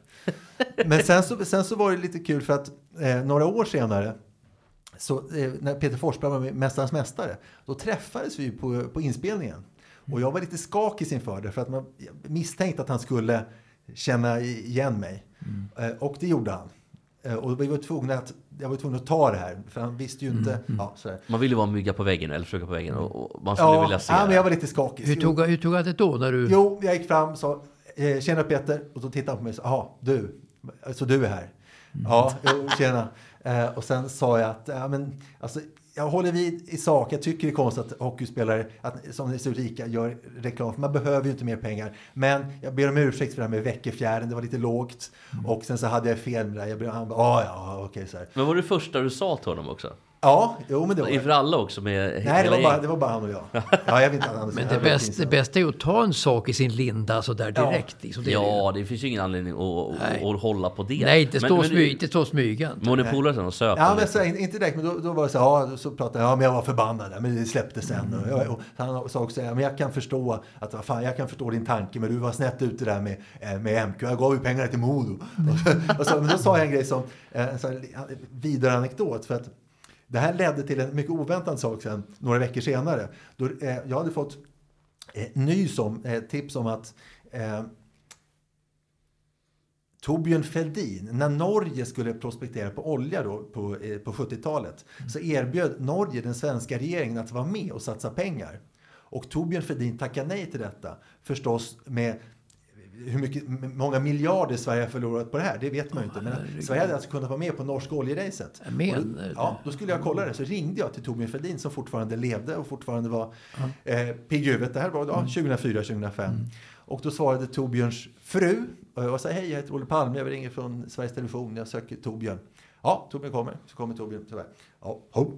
Men sen så, sen så var det lite kul för att eh, några år senare så, eh, när Peter Forsberg var Mästarnas Mästare, då träffades vi på, på inspelningen. Och jag var lite skakig inför det för att man misstänkte att han skulle känna igen mig. Eh, och det gjorde han. Eh, och vi var tvungna att, jag var tvungen att ta det här, för han visste ju inte. Ja, sådär. Man vill ju vara en mygga på väggen eller försöka på väggen och, och man skulle Ja, vilja se ja, men jag var lite skakig. Hur tog, hur tog han det då när du... Jo, jag gick fram och sa eh, tjena Peter och då tittade han på mig och sa jaha, du, så du är här? Ja, jo, tjena. Eh, och sen sa jag att ja, men, alltså, jag håller vid i sak. Jag tycker det är konstigt att hockeyspelare att, som är så rika gör reklam. För man behöver ju inte mer pengar. Men jag ber om ursäkt för det här med veckefjärden. Det var lite lågt. Och sen så hade jag fel med det där. Jag ber, han bara, "Ah, ja, ja, okej så här. Men var det första du sa till honom också? Ja, jo men det var Inför det. alla också med Nej, det var, bara, det var bara han och jag. Ja, jag vet inte, Men det, bäst, det bästa är ju att ta en sak i sin linda så där direkt. Liksom. Det är Ja, det. det finns ju ingen anledning att, att, att hålla på det. Nej, inte Men- stå, men- smy, inte stå smygande. Var ni polare sen och söp? Ja, men så, inte direkt, men då, då var det så här, ja, så pratade jag, ja, men jag var förbannad, men det släppte sen. Och, jag, och han sa också, ja, men jag kan förstå att, vad fan, jag kan förstå din tanke, men du var snett ute där med, eh, med MQ, jag gav ju pengarna till Modo. och så, men då sa jag en grej som, eh, en sån vidare anekdot, för att det här ledde till en mycket oväntad sak sen, några veckor senare. Då, eh, jag hade fått eh, nys om, eh, tips om att eh, Torbjörn Fälldin, när Norge skulle prospektera på olja då på, eh, på 70-talet, så erbjöd Norge den svenska regeringen att vara med och satsa pengar. Och Torbjörn Fälldin tackade nej till detta. Förstås med hur mycket, många miljarder Sverige har förlorat på det här, det vet man ju inte. Men Sverige hade alltså kunnat vara med på norska oljeracet. Jag ja, då skulle jag kolla det. Så ringde jag till Torbjörn Fälldin som fortfarande levde och fortfarande var eh, pigg i huvudet. Det här var ja, 2004-2005. Och då svarade Torbjörns fru och sa hej, jag heter Olle Palme, jag ringer från Sveriges Television, jag söker Torbjörn. Ja, Torbjörn kommer. Så kommer Torbjörn tyvärr. Ja, ho.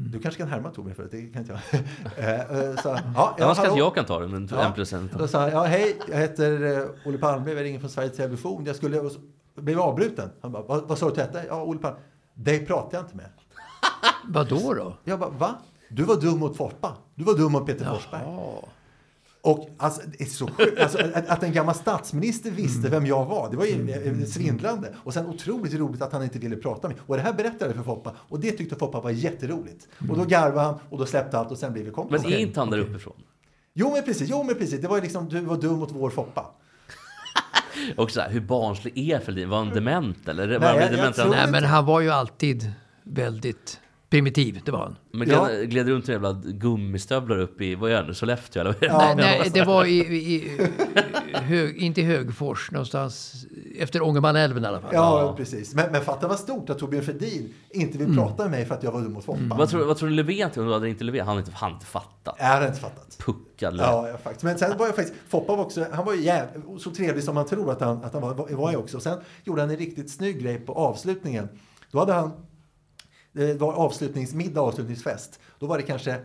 Du kanske kan härma Torbjörn för det, det kan inte jag. Eh, eh, så, ja, ja, Annars kanske jag kan ta det, men en en. Då sa han, ja hej, jag heter eh, Olle Palme, jag ringer från Sveriges Television. Jag skulle, så blev avbruten. Han bara, vad, vad sa du till detta? Ja, Olle Palme. Dig pratar jag inte med. Vad då då? Jag bara, va? Du var dum mot Foppa. Du var dum mot Peter Forsberg. Och alltså, det är så. Alltså, att, en gammal statsminister visste vem jag var, det var ju eh, svindlande. Och sen otroligt roligt att han inte ville prata med mig. Och det här berättade jag för Foppa. Och det tyckte Foppa var jätteroligt. Och då garvade han och då släppte allt och sen blev vi kompisar. Men är inte han där uppifrån? Jo men precis, jo men precis. Det var ju liksom, du var dum mot vår Foppa. Och så här, hur barnslig är Fälldin? Var han dement eller? Var Nej, han jag- dement jag Nej, men han var ju alltid väldigt primitiv. Det var han. Men Ja. gled, gled runt med jävla gummistövlar upp i, vad är det, Sollefteå eller det? Nej, nej, det var i, i, hög, inte i Högfors, någonstans efter Ångermanälven i alla fall. Ja, precis. Men, men fatta vad stort att Torbjörn Fälldin inte vill prata med mig för att jag var dum mot Foppa. Vad tror, vad tror du Löfven till? Du hade inte Löfven? Han hade inte, han inte fattat. Jag hade inte fattat. Puckad. Ja, ja, faktiskt. Men sen var jag faktiskt, Foppa var också, han var ju jäv, så trevlig som man tror att han, att han var, var jag också. Och sen gjorde han en riktigt snygg grej på avslutningen. Då hade han, det var avslutningsmiddag, avslutningsfest. Då var det kanske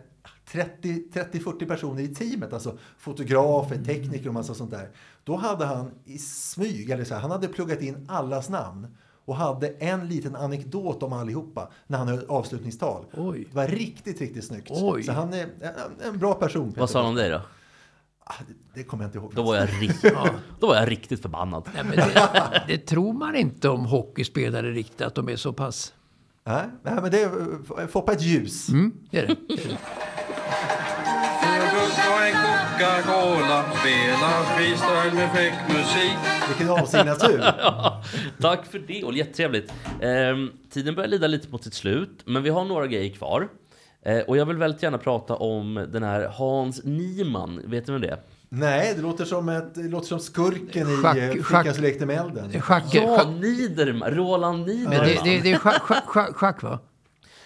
30-40 personer i teamet, alltså fotografer, tekniker och massa sånt där. Då hade han i smyg, eller så här, han hade pluggat in allas namn och hade en liten anekdot om allihopa när han höll avslutningstal. Oj. Det var riktigt, riktigt snyggt. Oj. Så han är en, en bra person. Vad sa han om dig då? Ah, det, det kommer jag inte ihåg. Då var jag, rikt, då var jag riktigt förbannad. Nej, men det, det tror man inte om hockeyspelare riktigt, att de är så pass... Nej, nej men det är Foppa ett ljus. Mm, det är det. Vilken avsignatur. Ja, tack för det, och jättetrevligt. Ehm, tiden börjar lida lite mot sitt slut, men vi har några grejer kvar. Eh, och jag vill väldigt gärna prata om den här Hans Niemann. Vet du vem det är? Nej, det låter som, ett, det låter som skurken Schack- i eh, schack- Flickan som lekte med elden. Schack, Ja, schack, Niederman, Roland Niederman. det, det, det är schack, schack, schack, schack va?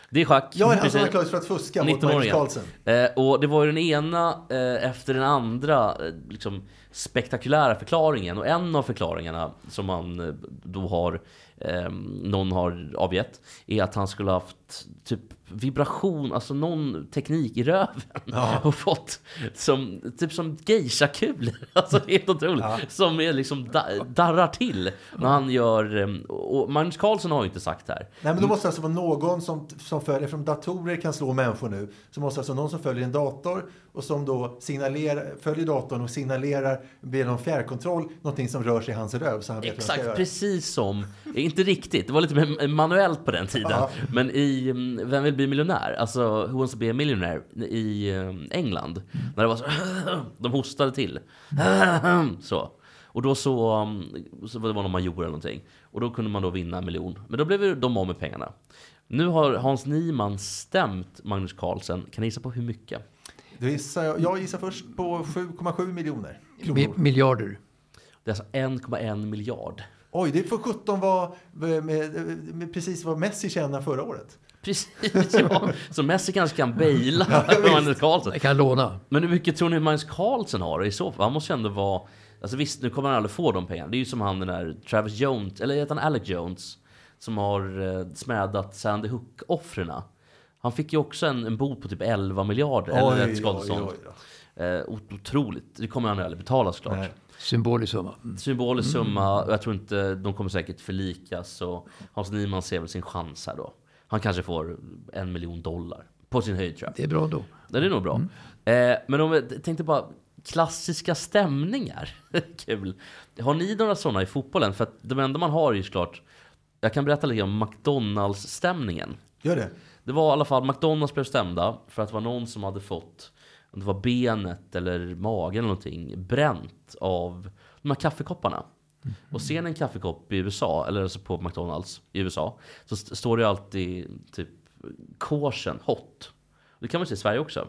Det är schack. Ja, han som anklagades för att fuska mot Magnus 19-åringen. Carlsen. Eh, och det var ju den ena eh, efter den andra eh, liksom, spektakulära förklaringen. Och en av förklaringarna som man eh, då har, eh, någon har avgett, är att han skulle ha haft typ vibration, alltså någon teknik i röven. Och fått som, typ som geisha-kulor. Alltså helt otroligt. Som är liksom da, darrar till när han gör, eh, och Magnus Carlsen har ju inte sagt det här. Nej, men då måste det alltså vara någon som, som följer, eftersom datorer kan slå människor nu, så måste alltså någon som följer en dator och som då signalerar, följer datorn och signalerar via någon fjärrkontroll någonting som rör sig i hans röv så han vet vad han Exakt, göra. precis som, inte riktigt, det var lite mer manuellt på den tiden. Ja. Men i mm, Vem vill bli miljonär? Alltså Who wants to be a millionaire i mm, England. När det var så, de hostade till. Så. Och då så, mm, så var det någon major eller någonting. Och då kunde man då vinna en miljon. Men då blev de av med pengarna. Nu har Hans Niemann stämt Magnus Carlsen. Kan ni gissa på hur mycket? Då gissar jag, jag gissar först på 7,7 miljoner Mi, miljarder. Det är alltså 1,1 miljard. Oj, det får 17 vara med, med, med precis vad Messi tjänade förra året. Precis, ja. Så Messi kanske kan baila visst. Magnus Carlsen. Jag kan låna. Men hur mycket tror ni Magnus Carlsen har i så fall? Han måste ju ändå vara... Alltså visst, nu kommer han aldrig få de pengarna. Det är ju som han den där Travis Jones, eller heter han Alec Jones? Som har eh, smädat Sandy Hook-offren. Han fick ju också en, en bot på typ 11 miljarder. eller ett skadestånd. Eh, ot- otroligt. Det kommer han aldrig betala såklart. Nej. Symbolisk summa. Mm. Symbolisk summa. och Jag tror inte de kommer säkert förlikas. Och Hans Nyman ser väl sin chans här då. Han kanske får en miljon dollar. På sin höjd tror jag. Det är bra då. Det är nog bra. Eh, men om jag tänkte bara klassiska stämningar. Kul. Har ni några sådana i fotbollen? För att de enda man har är ju såklart. Jag kan berätta lite om McDonalds-stämningen. Gör det? Det var i alla fall McDonalds blev stämda för att det var någon som hade fått om det var benet eller magen eller någonting bränt av de här kaffekopparna. Och ser ni en kaffekopp i USA, eller alltså på McDonalds i USA, så st- står det ju alltid typ caution, hot. Det kan man se i Sverige också.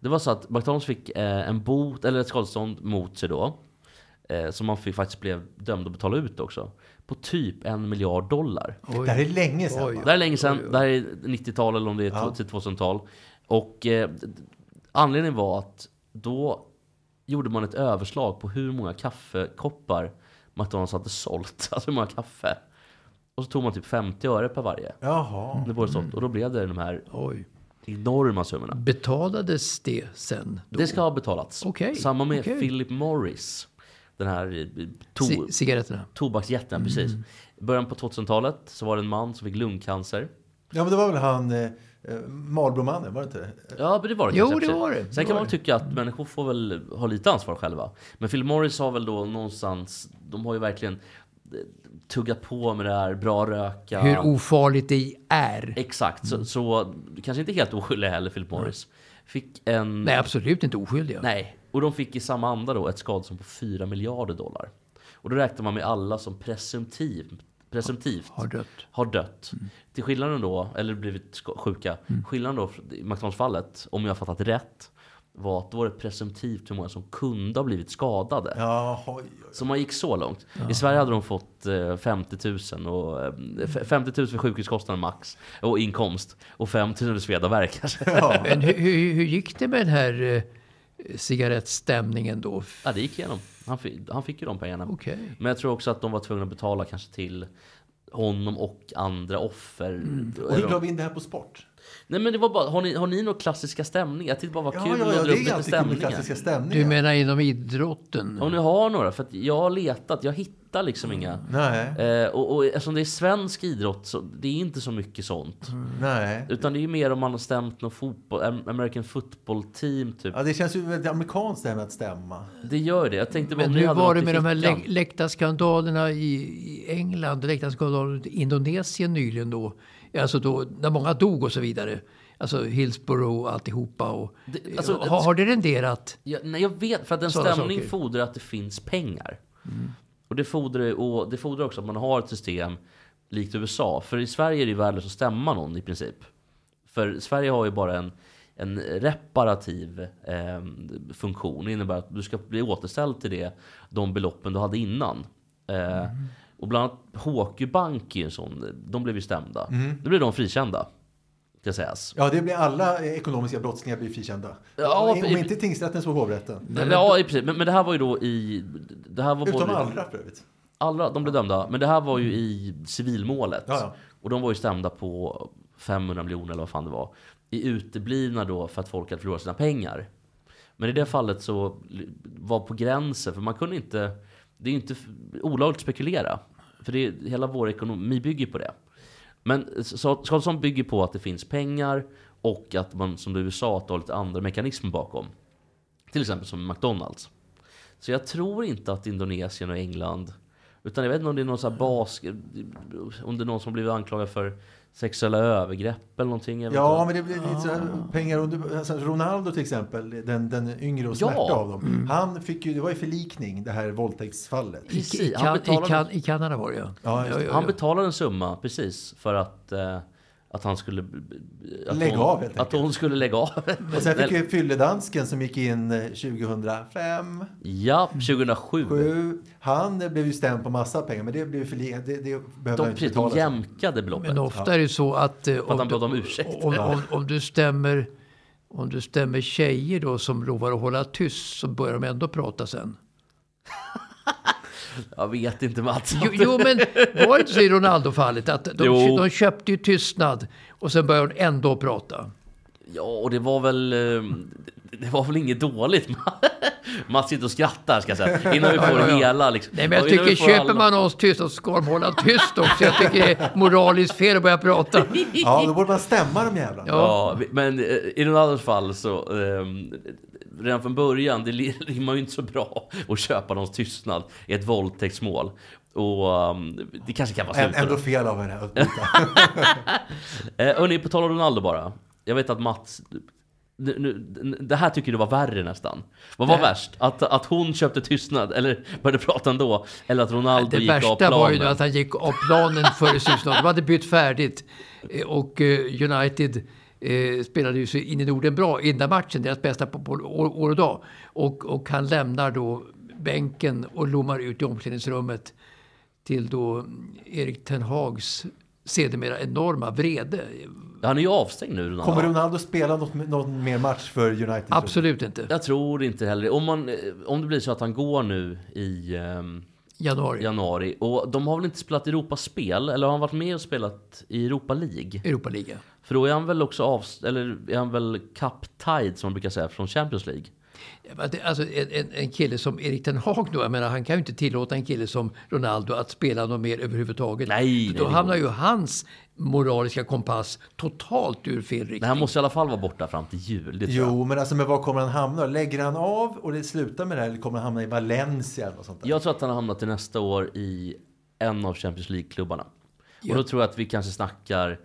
Det var så att McDonalds fick eh, en bot, eller ett skadestånd mot sig då. Eh, som man fick, faktiskt blev dömd att betala ut också. På typ en miljard dollar. Det här är länge sedan. Oj. Det här är länge sedan. Det här är 90-tal eller om det är Ja. till 2000-tal. Och eh, anledningen var att då gjorde man ett överslag på hur många kaffekoppar McDonalds hade sålt. Alltså hur många kaffe. Och så tog man typ 50 öre per varje. Jaha. Det var det sålt. Och då blev det de här Oj. enorma summorna. Betalades det sen? Då? Det ska ha betalats. Okej, Samma med okej. Philip Morris. Den här eh, to cigaretterna? tobaksjätten, precis. I början på 2000-talet så var det en man som fick lungcancer. Ja, men det var väl han eh, Marlboromannen, var det inte det? Ja, men det var det Jo, kanske. det var det. Sen Det kan man det. tycka att människor får väl ha lite ansvar själva. Men Phil Morris har väl då någonstans, de har ju verkligen eh, tuggat på med det här, bra röka. Hur ofarligt det är? Exakt, så, så kanske inte helt oskyldig heller Philip Morris. Fick en... Nej, absolut inte oskyldiga. Nej, och de fick i samma anda då ett skadestånd på 4 miljarder dollar. Och då räknar man med alla som presumtivt, presumtivt Har dött. har dött. Till skillnaden då, eller blivit sjuka, skillnaden då i McDonalds-fallet, om jag har fattat rätt, var att då var det presumtivt hur många som kunde ha blivit skadade. Jaha, oj, oj. Så man gick så långt. I Sverige hade de fått eh, 50 000 och eh, f- 50 000 för sjukhuskostnaden max och inkomst och 5 000 för sveda och värk. Ja. Men hur, hur, hur gick det med den här eh, cigarettstämningen då? Ja, det gick igenom. Han fick, han fick ju de pengarna. Okej. Men jag tror också att de var tvungna att betala kanske till honom och andra offer. Och hur drar vi in det här på sport? Nej men det var bara, har ni, har ni några klassiska stämningar? Jag tyckte bara Ja, kul ja, att ja, dra det upp lite stämningar. klassiska stämningar. Du menar inom idrotten? Om ni har några, för att jag har letat, jag hittar liksom inga. Nej, Eh, och, och eftersom det är svensk idrott så det är inte så mycket sånt. nej. Utan det är ju mer om man har stämt någon fotboll, Am- American football team typ. Ja, det känns ju väldigt amerikanskt det här med att stämma. Det gör det. Jag tänkte Men om ni hur hade var något det med de här lä- läktarskandalerna i, England, läktarskandaler i Indonesien nyligen då? Alltså då, när många dog och så vidare. Alltså Hillsborough och alltihopa. Och, Det- alltså, har, har det renderat? Ja, nej, jag vet, för att en stämning saker. fordrar att det finns pengar. Och, det fordrar, och det fordrar också att man har ett system likt USA. För i Sverige är det värdelöst att stämma någon i princip. För Sverige har ju bara en, en reparativ eh, funktion. Det innebär att du ska bli återställd till det, de beloppen du hade innan. Eh, Och bland annat HQ Bank är en sån, de blev ju stämda. Då blev de frikända. Ska sägas. Ja, det blir alla ekonomiska brottslingar blir frikända. Ja, om, i- inte tingsrätten så hovrätten. Men, ja, i princip. Men, men det här var ju då i... Det här var Utom både- allra för övrigt. Alla, de blev dömda. Men det här var ju i civilmålet. Ja, ja. Och de var ju stämda på 500 miljoner eller vad fan det var. I uteblivna då för att folk hade förlorat sina pengar. Men i det fallet så var på gränsen, för man kunde inte... Det är ju inte olagligt att spekulera. För det, är- hela vår ekonomi bygger på det. Men skadestånd bygger på att det finns pengar och att man, som du sa, att har lite andra mekanismer bakom. Till exempel som McDonalds. Så jag tror inte att Indonesien och England utan jag vet inte om det är någon sån här bas... Om det är någon som blivit anklagad för sexuella övergrepp eller någonting. Ja, men det blir lite så här pengar under... Alltså Ronaldo till exempel, den, den yngre och Ja. smärta av dem. Han fick ju, det var ju förlikning, det här våldtäktsfallet. I, Precis, i, han kan, i, betalade- kan, I Kanada var det ja. Ja. Han betalade en summa precis för att, eh, att han skulle... Att Lägga hon, av, helt Att enkelt. hon skulle lägga av. Och sen fick ju fylledansken som gick in eh, 2005, Ja, 2007. 7. Han eh, blev ju stämd på massa pengar, men det blev förlikning. Det, det behövde De, han inte de betala. för. jämkade beloppet. Men ofta är det så att... eh, du- om ursäkt. Om, om, om, du stämmer, om du stämmer tjejer då som lovar att hålla tyst så börjar de ändå prata sen. Jag vet inte Mats. Jo, jo men var det inte så i Ronaldo-fallet att de, de köpte ju tystnad och sen började hon ändå prata? Ja, och det var väl... eh, Det var väl inget dåligt. Mats sitter och skrattar ska jag säga. Innan vi får Ja, ja, ja. hela liksom. Nej, men jag Ja, tycker köper alla- man någons tyst så ska de hålla tyst också. Jag tycker det är moraliskt fel att börja prata. Ja, då borde man stämma de jävlarna. Ja, vi- men eh, i Ronaldos fall så... ehm, redan från början, det rimmar ju inte så bra att köpa någons tystnad i ett våldtäktsmål. Och ehm, det kanske kan vara slut. Ändå fel av henne. att byta. Eh, hörni, på tal om Ronaldo bara. Jag vet att Mats... Nu, nu, det här tycker du var värre nästan. Vad var Det- värst? Att, att hon köpte tystnad, eller började prata ändå? Eller att Ronaldo Det gick av värsta planen? var ju att han gick av planen före slutsignalen. De hade bytt färdigt. Eh, Och eh, United eh, spelade ju så in i Norden bra i den där matchen. Deras bästa på, på år, år och dag. Och, och han lämnar då bänken och lommar ut i omklädningsrummet till då Erik Ten Hags sedermera enorma vrede. Han är ju avstängd nu, Ronaldo. Kommer Ronaldo spela något, någon mer match för United? Absolut inte. Jag tror inte heller om, man, eh, om det blir så att han går nu i ehm, Januari. januari. Och de har väl inte spelat Europaspel? Eller har han varit med och spelat i Europa League? Europaliga. För då är han väl också av, eller är han väl cup-tied som man brukar säga från Champions League? Alltså en, en, en kille som Erik Ten Hag då, jag menar han kan ju inte tillåta en kille som Ronaldo att spela något mer överhuvudtaget. Nej, För nej, då det hamnar ju hans moraliska kompass totalt ur fel riktning. Han måste i alla fall vara borta fram till jul. Det. Jo, men alltså men var kommer han hamna? Lägger han av och det slutar med det här eller kommer han hamna i Valencia eller sånt där? Jag tror att han har hamnat till nästa år i en av Champions League-klubbarna. Ja. Och då tror jag att vi kanske snackar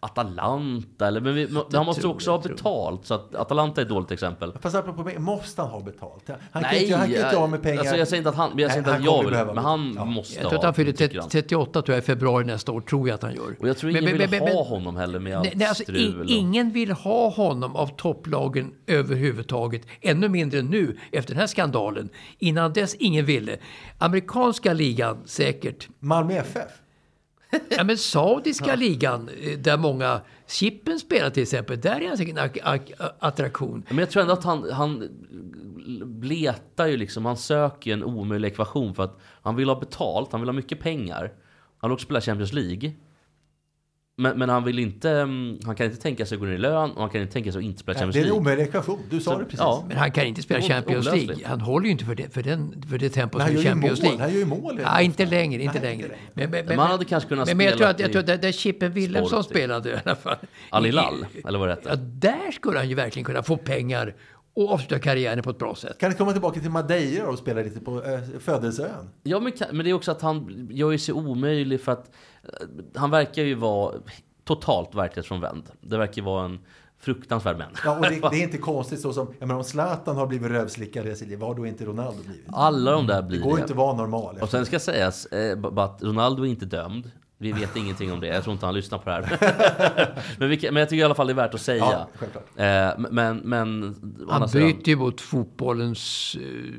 Atalanta, eller, men vi, han måste tror också jag, ha betalt. Så att Atalanta är ett dåligt exempel. Fast apropå pengar, måste han ha betalt? Han kan Nej, inte, han kan inte ha med pengar. Alltså jag säger inte att han, jag säger inte Nej, att han jag vill, men han. Ja. måste jag tror att ha. han fyller tycker 30, han. 38 tror jag, i februari nästa år, tror jag att han gör. Och jag tror ingen Men- vill men- men- ha men- honom heller med allt Nej, alltså, strul. och- ingen vill ha honom av topplagen överhuvudtaget. Ännu mindre nu efter den här skandalen. Innan dess ingen ville. Amerikanska ligan säkert. Malmö FF? Ja, men saudiska ligan, eh, där många Chippen spelar till exempel, där är han säkert en ak- ak- attraktion. Men jag tror ändå att han, han letar ju liksom, han söker en omöjlig ekvation för att han vill ha betalt, han vill ha mycket pengar. Han vill också spela Champions League. Men, men han vill inte, mm, han kan inte tänka sig att gå ner i lön och han kan inte tänka sig att inte spela Nej, Champions det är en League. omöjlig ekvation. Du sa Så- det precis. ja. Men han kan inte spela Champions olösligt. League. Han håller ju inte för det, för den, för det tempo som Champions mål. League. Han gör ju mål. Ja, inte längre, inte Nej, längre. Men, men, Men han hade kanske kunnat men, men jag tror spela att, jag tror att där, där Chippen Wilhelmsson spelade i alla fall. Al Hilal, eller vad det heter. Ja, där skulle han ju verkligen kunna få pengar och avsluta karriären på ett bra sätt. Kan du komma tillbaka till Madeira och spela lite på äh, födelseön? Ja, men, men det är också att han gör ju sig omöjlig för att eh, han verkar ju vara totalt verklighetsfrånvänd. Det verkar ju vara en fruktansvärd människa. Ja, och det, det är inte konstigt så som, jag menar om Zlatan har blivit rövslickad i sitt liv, vad har då inte Ronaldo blivit? Alla de där blir Det går ju det. inte att vara normal. Och sen ska sägas eh, att Ronaldo är inte dömd. Vi vet ingenting om det. Jag tror inte han lyssnar på det här. men, vi, men jag tycker i alla fall det är värt att säga. Ja. Eh, men, men... Han bryter ju mot fotbollens uh,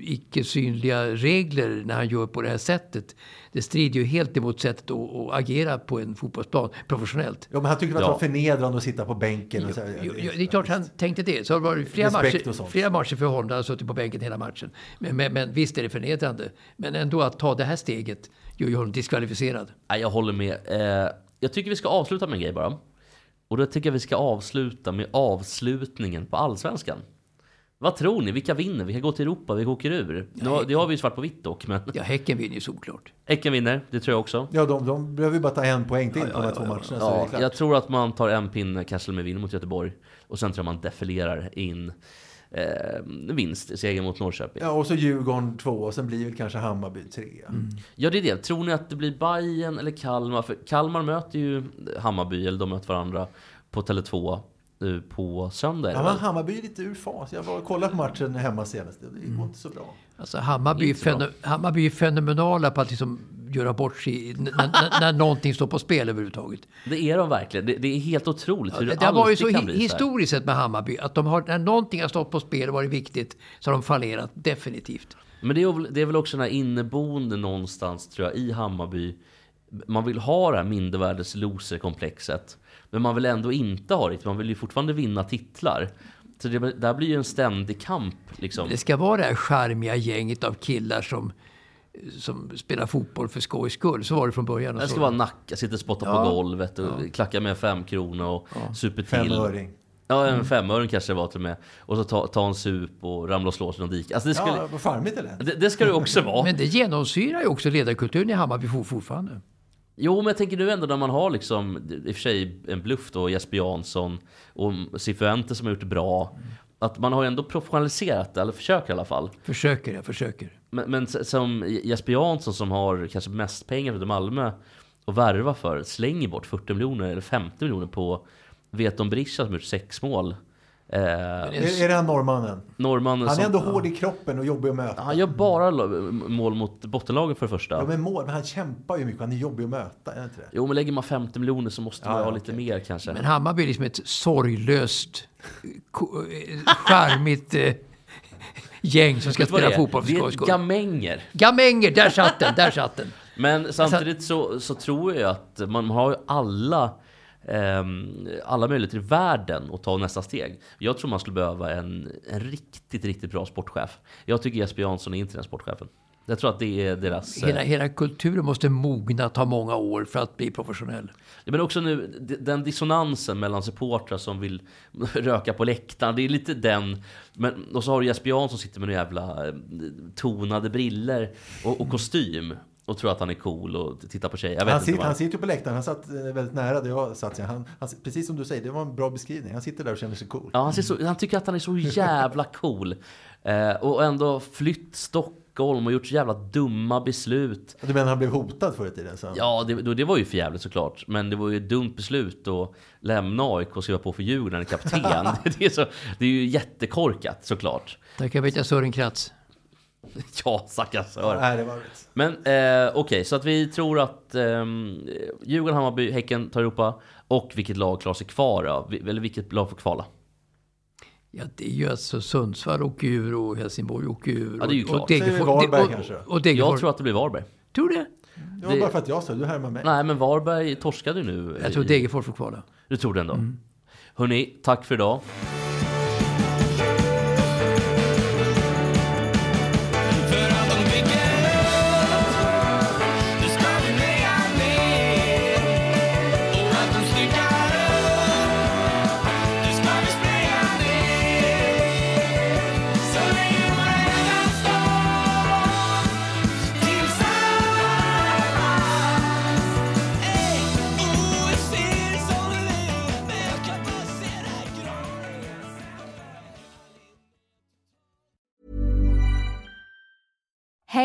icke synliga regler när han gör på det här sättet. Det strider ju helt emot sättet att, att agera på en fotbollsplan professionellt. Ja, men han tyckte att det Ja. var förnedrande att sitta på bänken. Och så, Jo, jo, det är klart han tänkte det. Så var det flera Respekt och matcher, flera matcher för honom. där Han har suttit på bänken hela matchen. Men, men, men visst är det förnedrande. Men ändå att ta det här steget gör ju honom diskvalificerad. Nej, jag håller med. Eh, jag tycker vi ska avsluta med en grej bara. Och då tycker jag vi ska avsluta med avslutningen på Allsvenskan. Vad tror ni? Vilka vinner? Vilka går till Europa? Vilka åker ur? Det har, det har vi ju svart på vitt dock, men Ja, Häcken vinner ju såklart. Häcken vinner, det tror jag också. Ja, de, de behöver ju bara ta en poäng till på de här två matcherna. Ja, jag tror att man tar en pinne, kanske med vinner mot Göteborg. Och sen tror jag man defilerar in eh, vinst, seger mot Norrköping. Ja, och så Djurgården två och sen blir väl kanske Hammarby tre. Ja, det är det. Tror ni att det blir Bayern eller Kalmar? För Kalmar möter ju Hammarby, eller de möter varandra på Tele2 eh, på söndag. Ja, men? Hammarby är lite ur fas. Jag var och kollade på matchen hemma senast. Det går inte så bra. Alltså Hammarby, feno, Hammarby är fenomenala på att liksom göra bort sig när, när, någonting står på spel överhuvudtaget. Det är de verkligen. Det, det är helt otroligt hur det, Det har varit så hi- historiskt sett med Hammarby att de har, när någonting har stått på spel och varit viktigt så har de fallerat definitivt. Men det är, väl, det är väl också den här inneboende någonstans tror jag i Hammarby. Man vill ha det här mindervärdes loser-komplexet. Men man vill ändå inte ha det. Man vill ju fortfarande vinna titlar. Så det, där blir ju en ständig kamp. Liksom. Det ska vara det här charmiga gänget av killar som, som spelar fotboll för skojs skull. Så var det från början. och Det ska så. vara nacka, sitta och spotta Ja. på golvet och klacka med fem kronor och super till. Femöring. Ja, Mm. en femöring kanske det var till och med. Och så ta, ta en sup och ramla och slå sig i någon dike. Alltså det, skulle, Ja, vad charmigt eller? det, det ska det också vara. Men det genomsyrar ju också ledarkulturen i Hammarby for- fortfarande. Jo, men jag tänker nu ändå när man har liksom, i och för sig en bluff då, Jesper Jansson och Cifuentes som har gjort det bra. Att man har ändå professionaliserat det, eller försöker i alla fall. Försöker, jag försöker. Men, men som Jesper Jansson som har kanske mest pengar för Malmö att värva för, slänger bort 40 miljoner eller 50 miljoner på Veton Berisha som gjort sex mål. Eh, Är, är det han norrmannen? norrmannen Han är som, ändå hård i kroppen och jobbig att möta. Han gör bara lo- mål mot bottenlagen för det första. Ja, men mål, men han kämpar ju mycket. Han är jobbig att möta, är det inte det? Jo, men lägger man 50 miljoner så måste man Ja, ha lite mer kanske. Men Hammarby är liksom ett sorglöst, ko- eh, charmigt eh, gäng som ska Vet du vad spela det är? fotboll för Det är skojs skull. gamänger. Gamänger, där satt den, där satt den. Men samtidigt så, så tror jag att man har ju alla, alla möjligheter i världen att ta nästa steg. Jag tror man skulle behöva en, en riktigt, riktigt bra sportchef. Jag tycker Jesper Jansson är inte den sportchefen. Jag tror att det är deras... eh, Hela, hela kulturen måste mogna, ta många år för att bli professionell. Men också nu, den dissonansen mellan supportrar som vill röka på läktaren, det är lite den. Men, och så har du Jesper Jansson som sitter med några jävla eh, tonade briller och, och kostym och tror att han är cool och tittar på tjejer. Jag vet Han, inte sitter, han sitter ju på läktaren. Han satt eh, väldigt nära där jag satt. Han, han, precis som du säger, det var en bra beskrivning. Han sitter där och känner sig cool. Ja, han, ser så, han tycker att han är så jävla cool. Eh, och ändå flytt Stockholm och gjort så jävla dumma beslut. Du menar han blev hotad förr i tiden? Så. Ja, det, det var ju för jävligt såklart. Men det var ju ett dumt beslut att lämna AIK och skriva på för Djurgården, kapten. det, är så, det är ju jättekorkat såklart. Där kan jag veta Sören Kratz. Ja, stackars Sören. Nej, det var. Men eh, okej, så att vi tror att eh, Djurgården, Hammarby, Häcken tar Europa. Och vilket lag klarar sig kvar då? Eller vilket lag får kvala? Ja, det är ju alltså Sundsvall åker ur och Helsingborg åker ur. Ja, det är ju klart. och vi Varberg och, kanske? och, Degerfors. Jag tror att det blir Varberg. Tror du det? Det var bara för att jag sa. Du härmar mig. Nej, men Varberg torskade ju nu. Jag tror Degerfors får kvala. Du tror det ändå? Hörni, tack för idag.